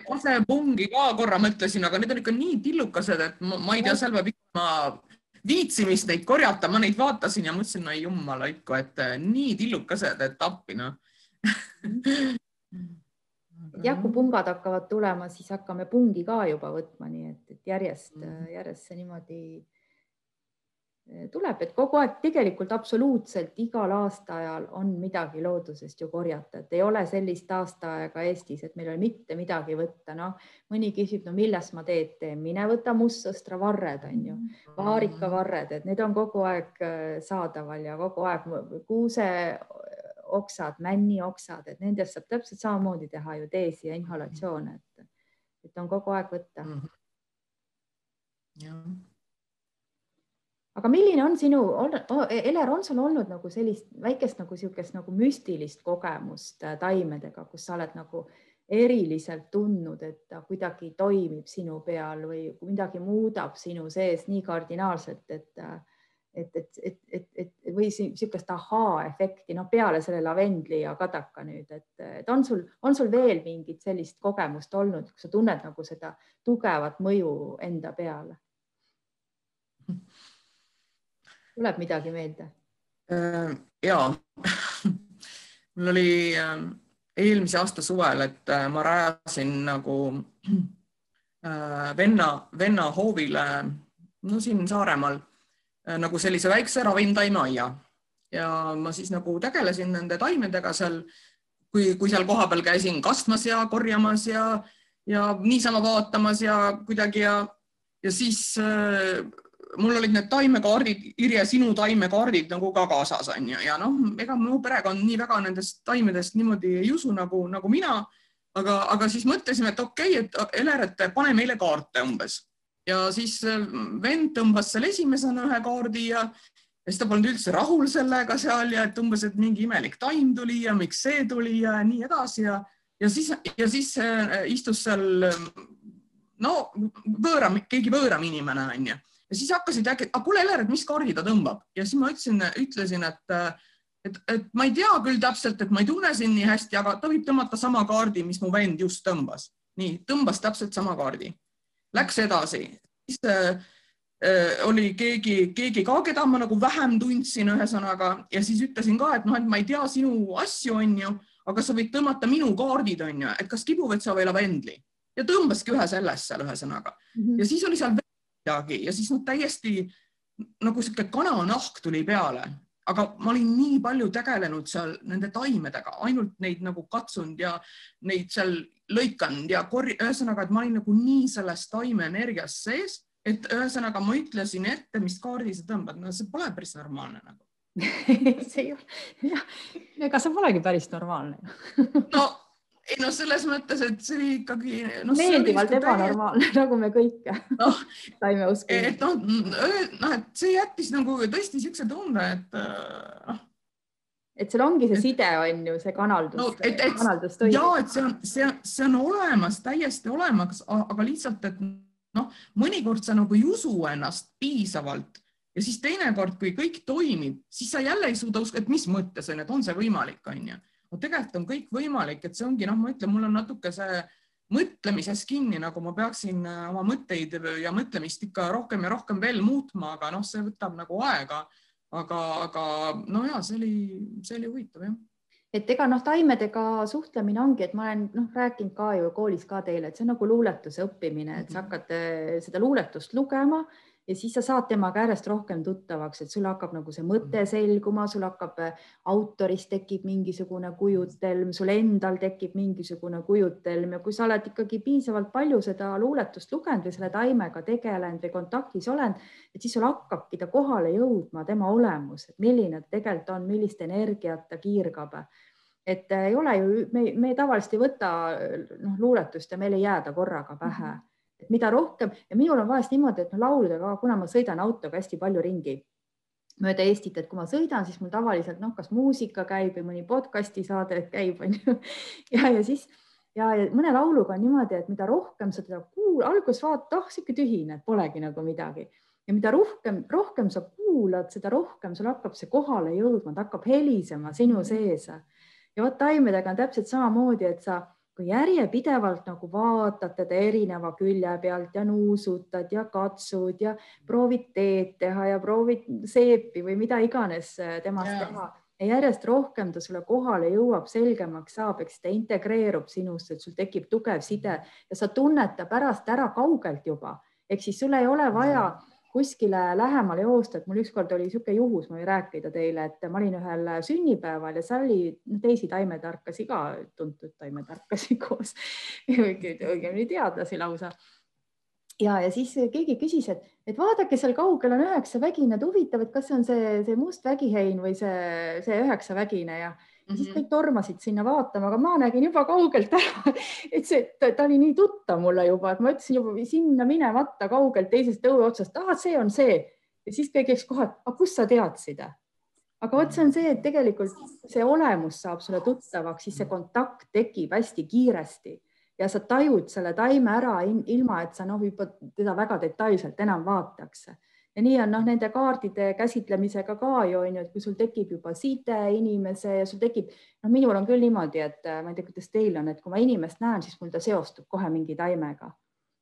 kasepungi ka korra mõtlesin, aga need on ikka nii tillukesed, et ma, ma ei tea, seal peab ikka viitsimist neid korjata, ma neid vaatasin ja mõtlesin, no jumala ikka, et eh, nii tillukesed, et appi noh jah, kui pungad hakkavad tulema, siis hakkame pungi ka juba võtma, nii et, et järjest, mhm. järjest see niimoodi tuleb, et kogu aeg tegelikult absoluutselt igal aastaajal on midagi loodusest ju korjata, et ei ole sellist aastaaega Eestis, et meil ei ole mitte midagi võtta, noh, mõni küsib, no millest ma teed teen, mine võta mustsõstra varred on ju, vaarikavarred, et need on kogu aeg eh, saadaval ja kogu aeg kuuseoksad, männioksad, et nendest saab täpselt samamoodi teha ju teesi ja inhalatsioone, et, et on kogu aeg võtta. -hmm. jah aga milline on sinu, Eler, on sul olnud nagu sellist väikest nagu niisugust nagu müstilist kogemust äh, taimedega, kus sa oled nagu eriliselt tundnud, et ta kuidagi toimib sinu peal või midagi muudab sinu sees nii kardinaalselt, et äh, et, et, et, et, et või niisugust ahaa-efekti, noh, peale selle lavendli ja kadaka nüüd, et, et on sul, on sul veel mingit sellist kogemust olnud, kus sa tunned nagu seda tugevat mõju enda peale? Tuleb midagi meelde? Äh, ja mul oli äh, eelmise aasta suvel, et äh, ma rajasin nagu venna, venna hoovile, no siin Saaremaal nagu sellise väikse ravimtaimeaia ja ma siis nagu tegelesin nende taimedega seal, kui, kui seal kohapeal käisin kastmas ja korjamas ja, ja niisama vaatamas ja kuidagi ja, ja siis mul olid need taimekaardid, Irje, sinu taimekaardid nagu ka kaasas on ju, ja noh, ega mu perekond nii väga nendest taimedest niimoodi ei usu nagu, nagu mina. aga, aga siis mõtlesime, et okei okay,, et Eler, et pane meile kaarte umbes ja siis vend tõmbas seal esimesena ühe kaardi ja, ja siis ta polnud üldse rahul sellega seal ja et umbes, et mingi imelik taim tuli ja miks see tuli ja nii edasi ja, ja siis, ja siis äh, istus seal no võõram, keegi võõram inimene onju ja siis hakkasid äkki, aga kuule, Eler, et mis kaardi ta tõmbab ja siis ma ütlesin, ütlesin, et, et, et ma ei tea küll täpselt, et ma ei tunne sind nii hästi, aga ta võib tõmmata sama kaardi, mis mu vend just tõmbas. nii, tõmbas täpselt sama kaardi. Läks edasi, siis äh, oli keegi, keegi ka, keda ma nagu vähem tundsin, ühesõnaga ja siis ütlesin ka, et noh, et ma ei tea sinu asju, onju, aga sa võid tõmmata minu kaardid, onju, et kas kibuvõtsa või lavendli ja tõmbaski ühe sellest seal ühesõnaga mm -hmm. ja siis oli seal midagi. Ja siis noh, täiesti nagu sihuke kananahk tuli peale, aga ma olin nii palju tegelenud seal nende taimedega, ainult neid nagu katsunud ja neid seal lõikanud ja korj-, ühesõnaga, et ma olin nagu nii selles taimeenergias sees, et ühesõnaga ma ütlesin ette, mis kaardi sa tõmbad, no see pole päris normaalne nagu. See ei ole, jah, ega see polegi päris normaalne no ei no selles mõttes, et see oli ikkagi no,. meeldivalt ebanormaalne täie... nagu me kõik no, saime uskuda. et noh, noh, et see jättis nagu tõesti siukse tunde, et äh, noh, et seal ongi see side, on ju, see kanaldus no,. et, et kanaldus ja et see on, see, see on olemas, täiesti olemas, aga lihtsalt, et noh, mõnikord sa nagu ei usu ennast piisavalt ja siis teinekord, kui kõik toimib, siis sa jälle ei suuda uskuda, et mis mõttes on, et on see võimalik, on ju. No tegelikult on kõik võimalik, et see ongi noh, ma ütlen, mul on natuke see mõtlemises kinni, nagu ma peaksin äh, oma mõtteid ja mõtlemist ikka rohkem ja rohkem veel muutma, aga noh, see võtab nagu aega aga, aga no ja see oli, see oli huvitav jah et ega noh, taimedega suhtlemine ongi, et ma olen noh, rääkinud ka ju koolis ka teile, et see on nagu luuletuse õppimine, et sa mhm. hakkad eh, seda luuletust lugema ja siis sa saad temaga järjest rohkem tuttavaks, et sul hakkab nagu see mõte mm. selguma, sul hakkab äh, autorist tekib mingisugune kujutelm, sul endal tekib mingisugune kujutelm ja kui sa oled ikkagi piisavalt palju seda luuletust lugenud või selle taimega tegelenud või kontaktis olnud, et siis sul hakkabki ta kohale jõudma, tema olemus, et milline ta tegelikult on, millist energiat ta kiirgab et äh, ei ole ju, me, me tavaliselt ei võta noh, luuletust ja meil ei jää ta korraga pähe mm. -hmm et mida rohkem ja minul on vahest niimoodi, et no lauludega, kuna ma sõidan autoga hästi palju ringi mööda Eestit, et kui ma sõidan, siis mul tavaliselt noh, kas muusika käib või mõni podcast'i saade käib, onju. ja, ja siis ja, ja mõne lauluga on niimoodi, et mida rohkem sa teda kuulad, alguses vaatad, ah sihuke tühine, polegi nagu midagi ja mida rohkem, rohkem sa kuulad, seda rohkem sul hakkab see kohale jõudma, ta hakkab helisema sinu sees. ja vot taimedega on täpselt samamoodi, et sa kui järjepidevalt nagu vaatad teda erineva külje pealt ja nuusutad ja katsud ja proovid teed teha ja proovid seepi või mida iganes äh, temast yeah. teha. Ja järjest rohkem ta sulle kohale jõuab, selgemaks saab, eks ta integreerub sinusse, et sul tekib tugev side ja sa tunned ta pärast ära kaugelt juba, ehk siis sul ei ole vaja mm kuskile lähemale joosta, et mul ükskord oli niisugune juhus, ma võin rääkida teile, et ma olin ühel sünnipäeval ja seal oli teisi taimetarkasi ka, tuntud taimetarkasi koos, õigemini teadlasi lausa. ja, ja siis keegi küsis, et, et vaadake, seal kaugel on üheksa vägine, et huvitav, et kas see on see, see must vägihein või see, see üheksa vägine ja ja siis mhm. kõik tormasid sinna vaatama, aga ma nägin juba kaugelt ära, et see, ta oli nii tuttav mulle juba, et ma ütlesin juba sinna minemata kaugelt teisest õue otsast, ah, see on see ja siis kõik läks kohe, aga kust sa teadsid? aga vot see on see, et tegelikult see olemus saab sulle tuttavaks, siis see kontakt tekib hästi kiiresti ja sa tajud selle taime ära ilma, et sa noh, juba teda väga detailselt enam vaataks ja nii on noh, nende kaardide käsitlemisega ka ju on ju, et kui sul tekib juba side inimese ja sul tekib, noh, minul on küll niimoodi, et äh, ma ei tea, kuidas teil on, et kui ma inimest näen, siis mul ta seostub kohe mingi taimega.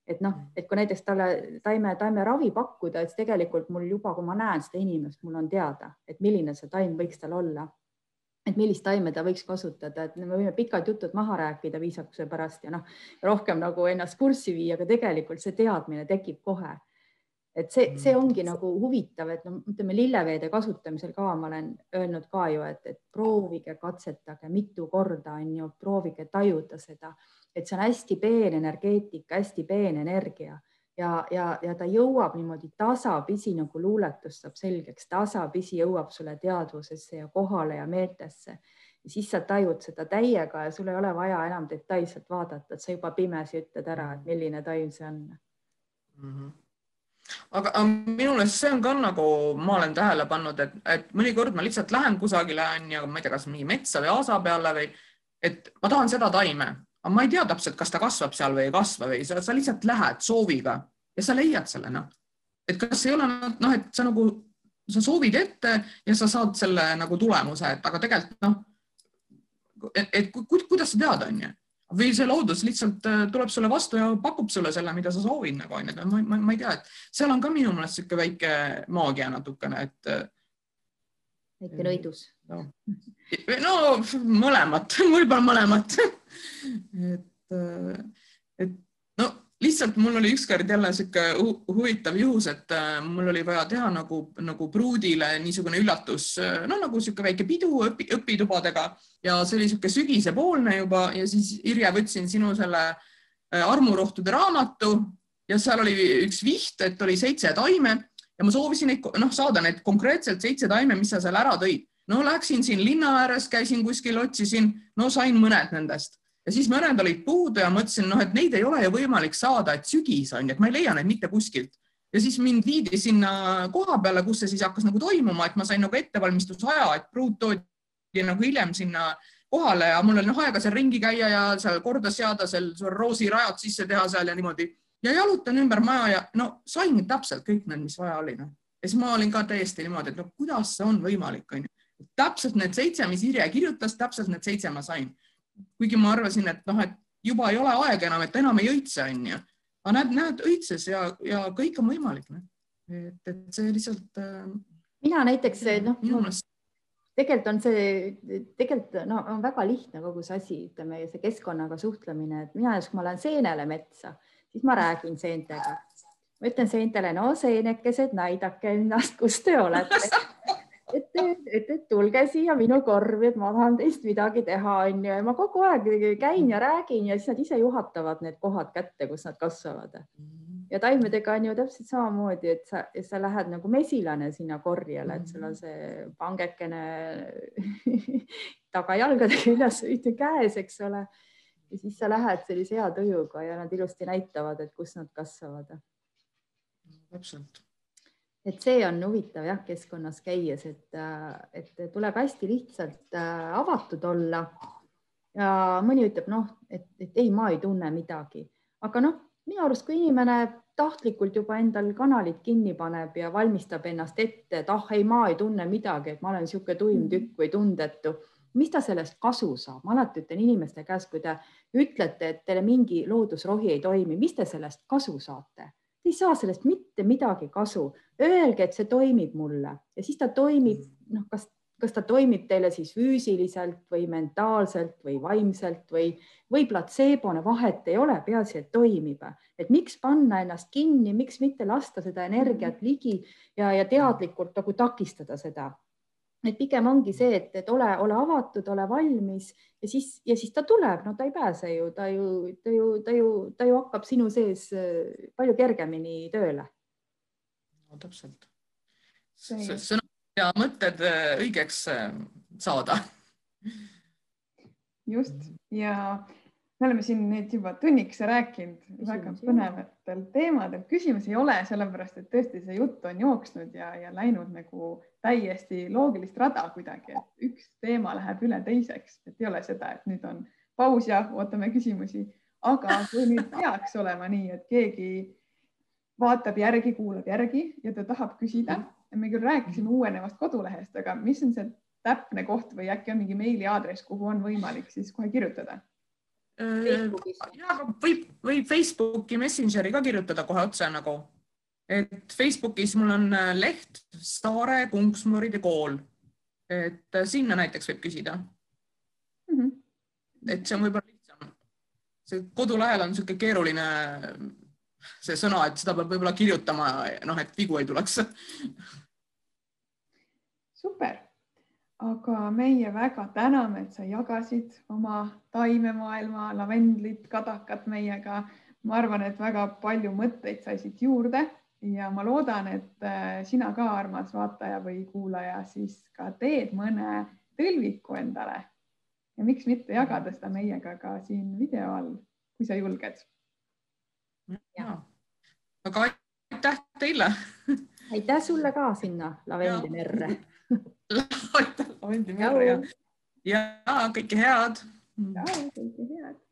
et noh, mm. et kui näiteks talle taime, taimeravi pakkuda, et tegelikult mul juba, kui ma näen seda inimest, mul on teada, et milline see taim võiks tal olla et millist taime ta võiks kasutada, et me võime pikad jutud maha rääkida viisakuse pärast ja noh, rohkem nagu ennast kurssi viia, aga tegelikult see teadmine tekib kohe et see, see mm. ongi nagu huvitav, et no ütleme lilleveede kasutamisel ka ma olen öelnud ka ju, et, et proovige, katsetage mitu korda on ju, proovige tajuda seda, et see on hästi peen energeetika, hästi peen energia ja, ja, ja ta jõuab niimoodi tasapisi nagu luuletus saab selgeks, tasapisi jõuab sulle teadvusesse ja kohale ja meeltesse siis sa tajud seda täiega ja sul ei ole vaja enam detailselt vaadata, et sa juba pimesi ütled ära, et milline taim see on mm. -hmm aga minu meelest see on ka nagu ma olen tähele pannud, et, et mõnikord ma lihtsalt lähen kusagile onju, ma ei tea, kas mingi metsa või aasa peale või et ma tahan seda taime, aga ma ei tea täpselt, kas ta kasvab seal või ei kasva või sa, sa lihtsalt lähed sooviga ja sa leiad selle noh. et kas ei ole noh, et sa nagu, sa soovid ette ja sa saad selle nagu tulemuse, et aga tegelikult noh, et, et kuidas sa tead, onju või see loodus lihtsalt äh, tuleb sulle vastu ja pakub sulle selle, mida sa soovid nagu onju, ma, ma, ma ei tea, et seal on ka minu meelest niisugune väike maagia natukene, et. Äh, väike nõidus no.. no mõlemat, pole mõlemat. Et, äh, lihtsalt mul oli ükskord jälle sihuke huvitav juhus, et mul oli vaja teha nagu, nagu pruudile niisugune üllatus, no nagu sihuke väike pidu õpi, õpitubadega ja see oli niisugune sügisepoolne juba ja siis Irje võtsin sinu selle äh, armurohtude raamatu ja seal oli üks viht, et oli seitse taime ja ma soovisin neid noh, saada need konkreetselt seitse taime, mis sa seal ära tõid. no läksin siin linna ääres, käisin kuskil, otsisin, no sain mõned nendest ja siis mõned olid puudu ja mõtlesin, noh, et neid ei ole ju võimalik saada, et sügis on ju, et ma ei leia neid mitte kuskilt ja siis mind viidi sinna koha peale, kus see siis hakkas nagu toimuma, et ma sain nagu ettevalmistusaja, et pruut toodi nagu hiljem sinna kohale ja mul oli noh aega seal ringi käia ja seal korda seada, seal roosirajad sisse teha seal ja niimoodi ja jalutan ümber maja ja no sain täpselt kõik need, mis vaja oli no.. ja siis ma olin ka täiesti niimoodi, et no kuidas see on võimalik, onju. täpselt need seitse, mis Irje kirjutas, täpselt need seitse ma sain. Kuigi ma arvasin, et noh, et juba ei ole aega enam, et enam ei õitse, onju. aga näed, näed õitses ja, ja kõik on võimalik. et, et see lihtsalt äh,. mina näiteks noh tegelikult on see, tegelikult no on väga lihtne kogu see asi, ütleme see keskkonnaga suhtlemine, et mina, kui ma lähen seenele metsa, siis ma räägin seentega. ma ütlen seentele, no seenekesed, näidake ennast, kus te olete. et, et, et tulge siia minu korvi, et ma tahan teist midagi teha, onju, ja ma kogu aeg käin ja räägin ja siis nad ise juhatavad need kohad kätte, kus nad kasvavad ja taimedega on ju täpselt samamoodi, et sa, sa lähed nagu mesilane sinna korjele, et sul on see pangekene tagajalgadega üles käes, eks ole. ja siis sa lähed sellise hea tujuga ja nad ilusti näitavad, et kus nad kasvavad. täpselt. Et see on huvitav jah, keskkonnas käies, et, et tuleb hästi lihtsalt äh, avatud olla. ja mõni ütleb noh, et, et ei, ma ei tunne midagi, aga noh minu arust, kui inimene tahtlikult juba endal kanalid kinni paneb ja valmistab ennast ette, et ah ei, ma ei tunne midagi, et ma olen niisugune tuim mm. tükk või tundetu, mis ta sellest kasu saab? ma alati ütlen inimeste käest, kui te ütlete, et teile mingi loodusrohi ei toimi, mis te sellest kasu saate? Te ei saa sellest mitte midagi kasu. Öelge, et see toimib mulle ja siis ta toimib, mm. noh, kas kas ta toimib teile siis füüsiliselt või mentaalselt või vaimselt või, või platseebone, vahet ei ole, peaasi, et toimib. et miks panna ennast kinni, miks mitte lasta seda energiat ligi ja, ja teadlikult nagu takistada seda et pigem ongi see, et, et ole, ole avatud, ole valmis ja siis, ja siis ta tuleb, no ta ei pääse ju, ta ju, ta ju, ta ju, ta ju hakkab sinu sees äh, palju kergemini tööle. no täpselt. sõna ja mõtted äh, õigeks äh, saada. just ja me oleme siin nüüd juba tunnikese rääkinud väga põnevatel teemadel. küsimusi ei ole, sellepärast et tõesti see jutt on jooksnud ja, ja läinud nagu täiesti loogilist rada kuidagi, et üks teema läheb üle teiseks, et ei ole seda, et nüüd on paus ja ootame küsimusi. aga kui nüüd peaks olema nii, et keegi vaatab järgi, kuulab järgi ja ta tahab küsida mm me küll rääkisime uuenevast kodulehest, aga mis on see täpne koht või äkki on mingi meiliaadress, kuhu on võimalik siis kohe kirjutada? Ja võib, võib Facebooki Messengeri ka kirjutada kohe otse nagu, et Facebookis mul on äh, leht Saare Kunksmuride kool, et äh, sinna näiteks võib küsida mm. -hmm. et see on võib-olla lihtsam. see kodulehel on niisugune keeruline see sõna, et seda peab võib-olla kirjutama, noh, et vigu ei tuleks super, aga meie väga täname, et sa jagasid oma taimemaailma, lavendlit, kadakat meiega. ma arvan, et väga palju mõtteid sai siit juurde ja ma loodan, et äh, sina ka, armas vaataja või kuulaja, siis ka teed mõne tõlviku endale ja miks mitte jagada seda meiega ka siin video all, kui sa julged. aga aitäh teile. aitäh sulle ka sinna lavendimerre aitäh, Andi Merre ja, ja kõike head. ja kõike head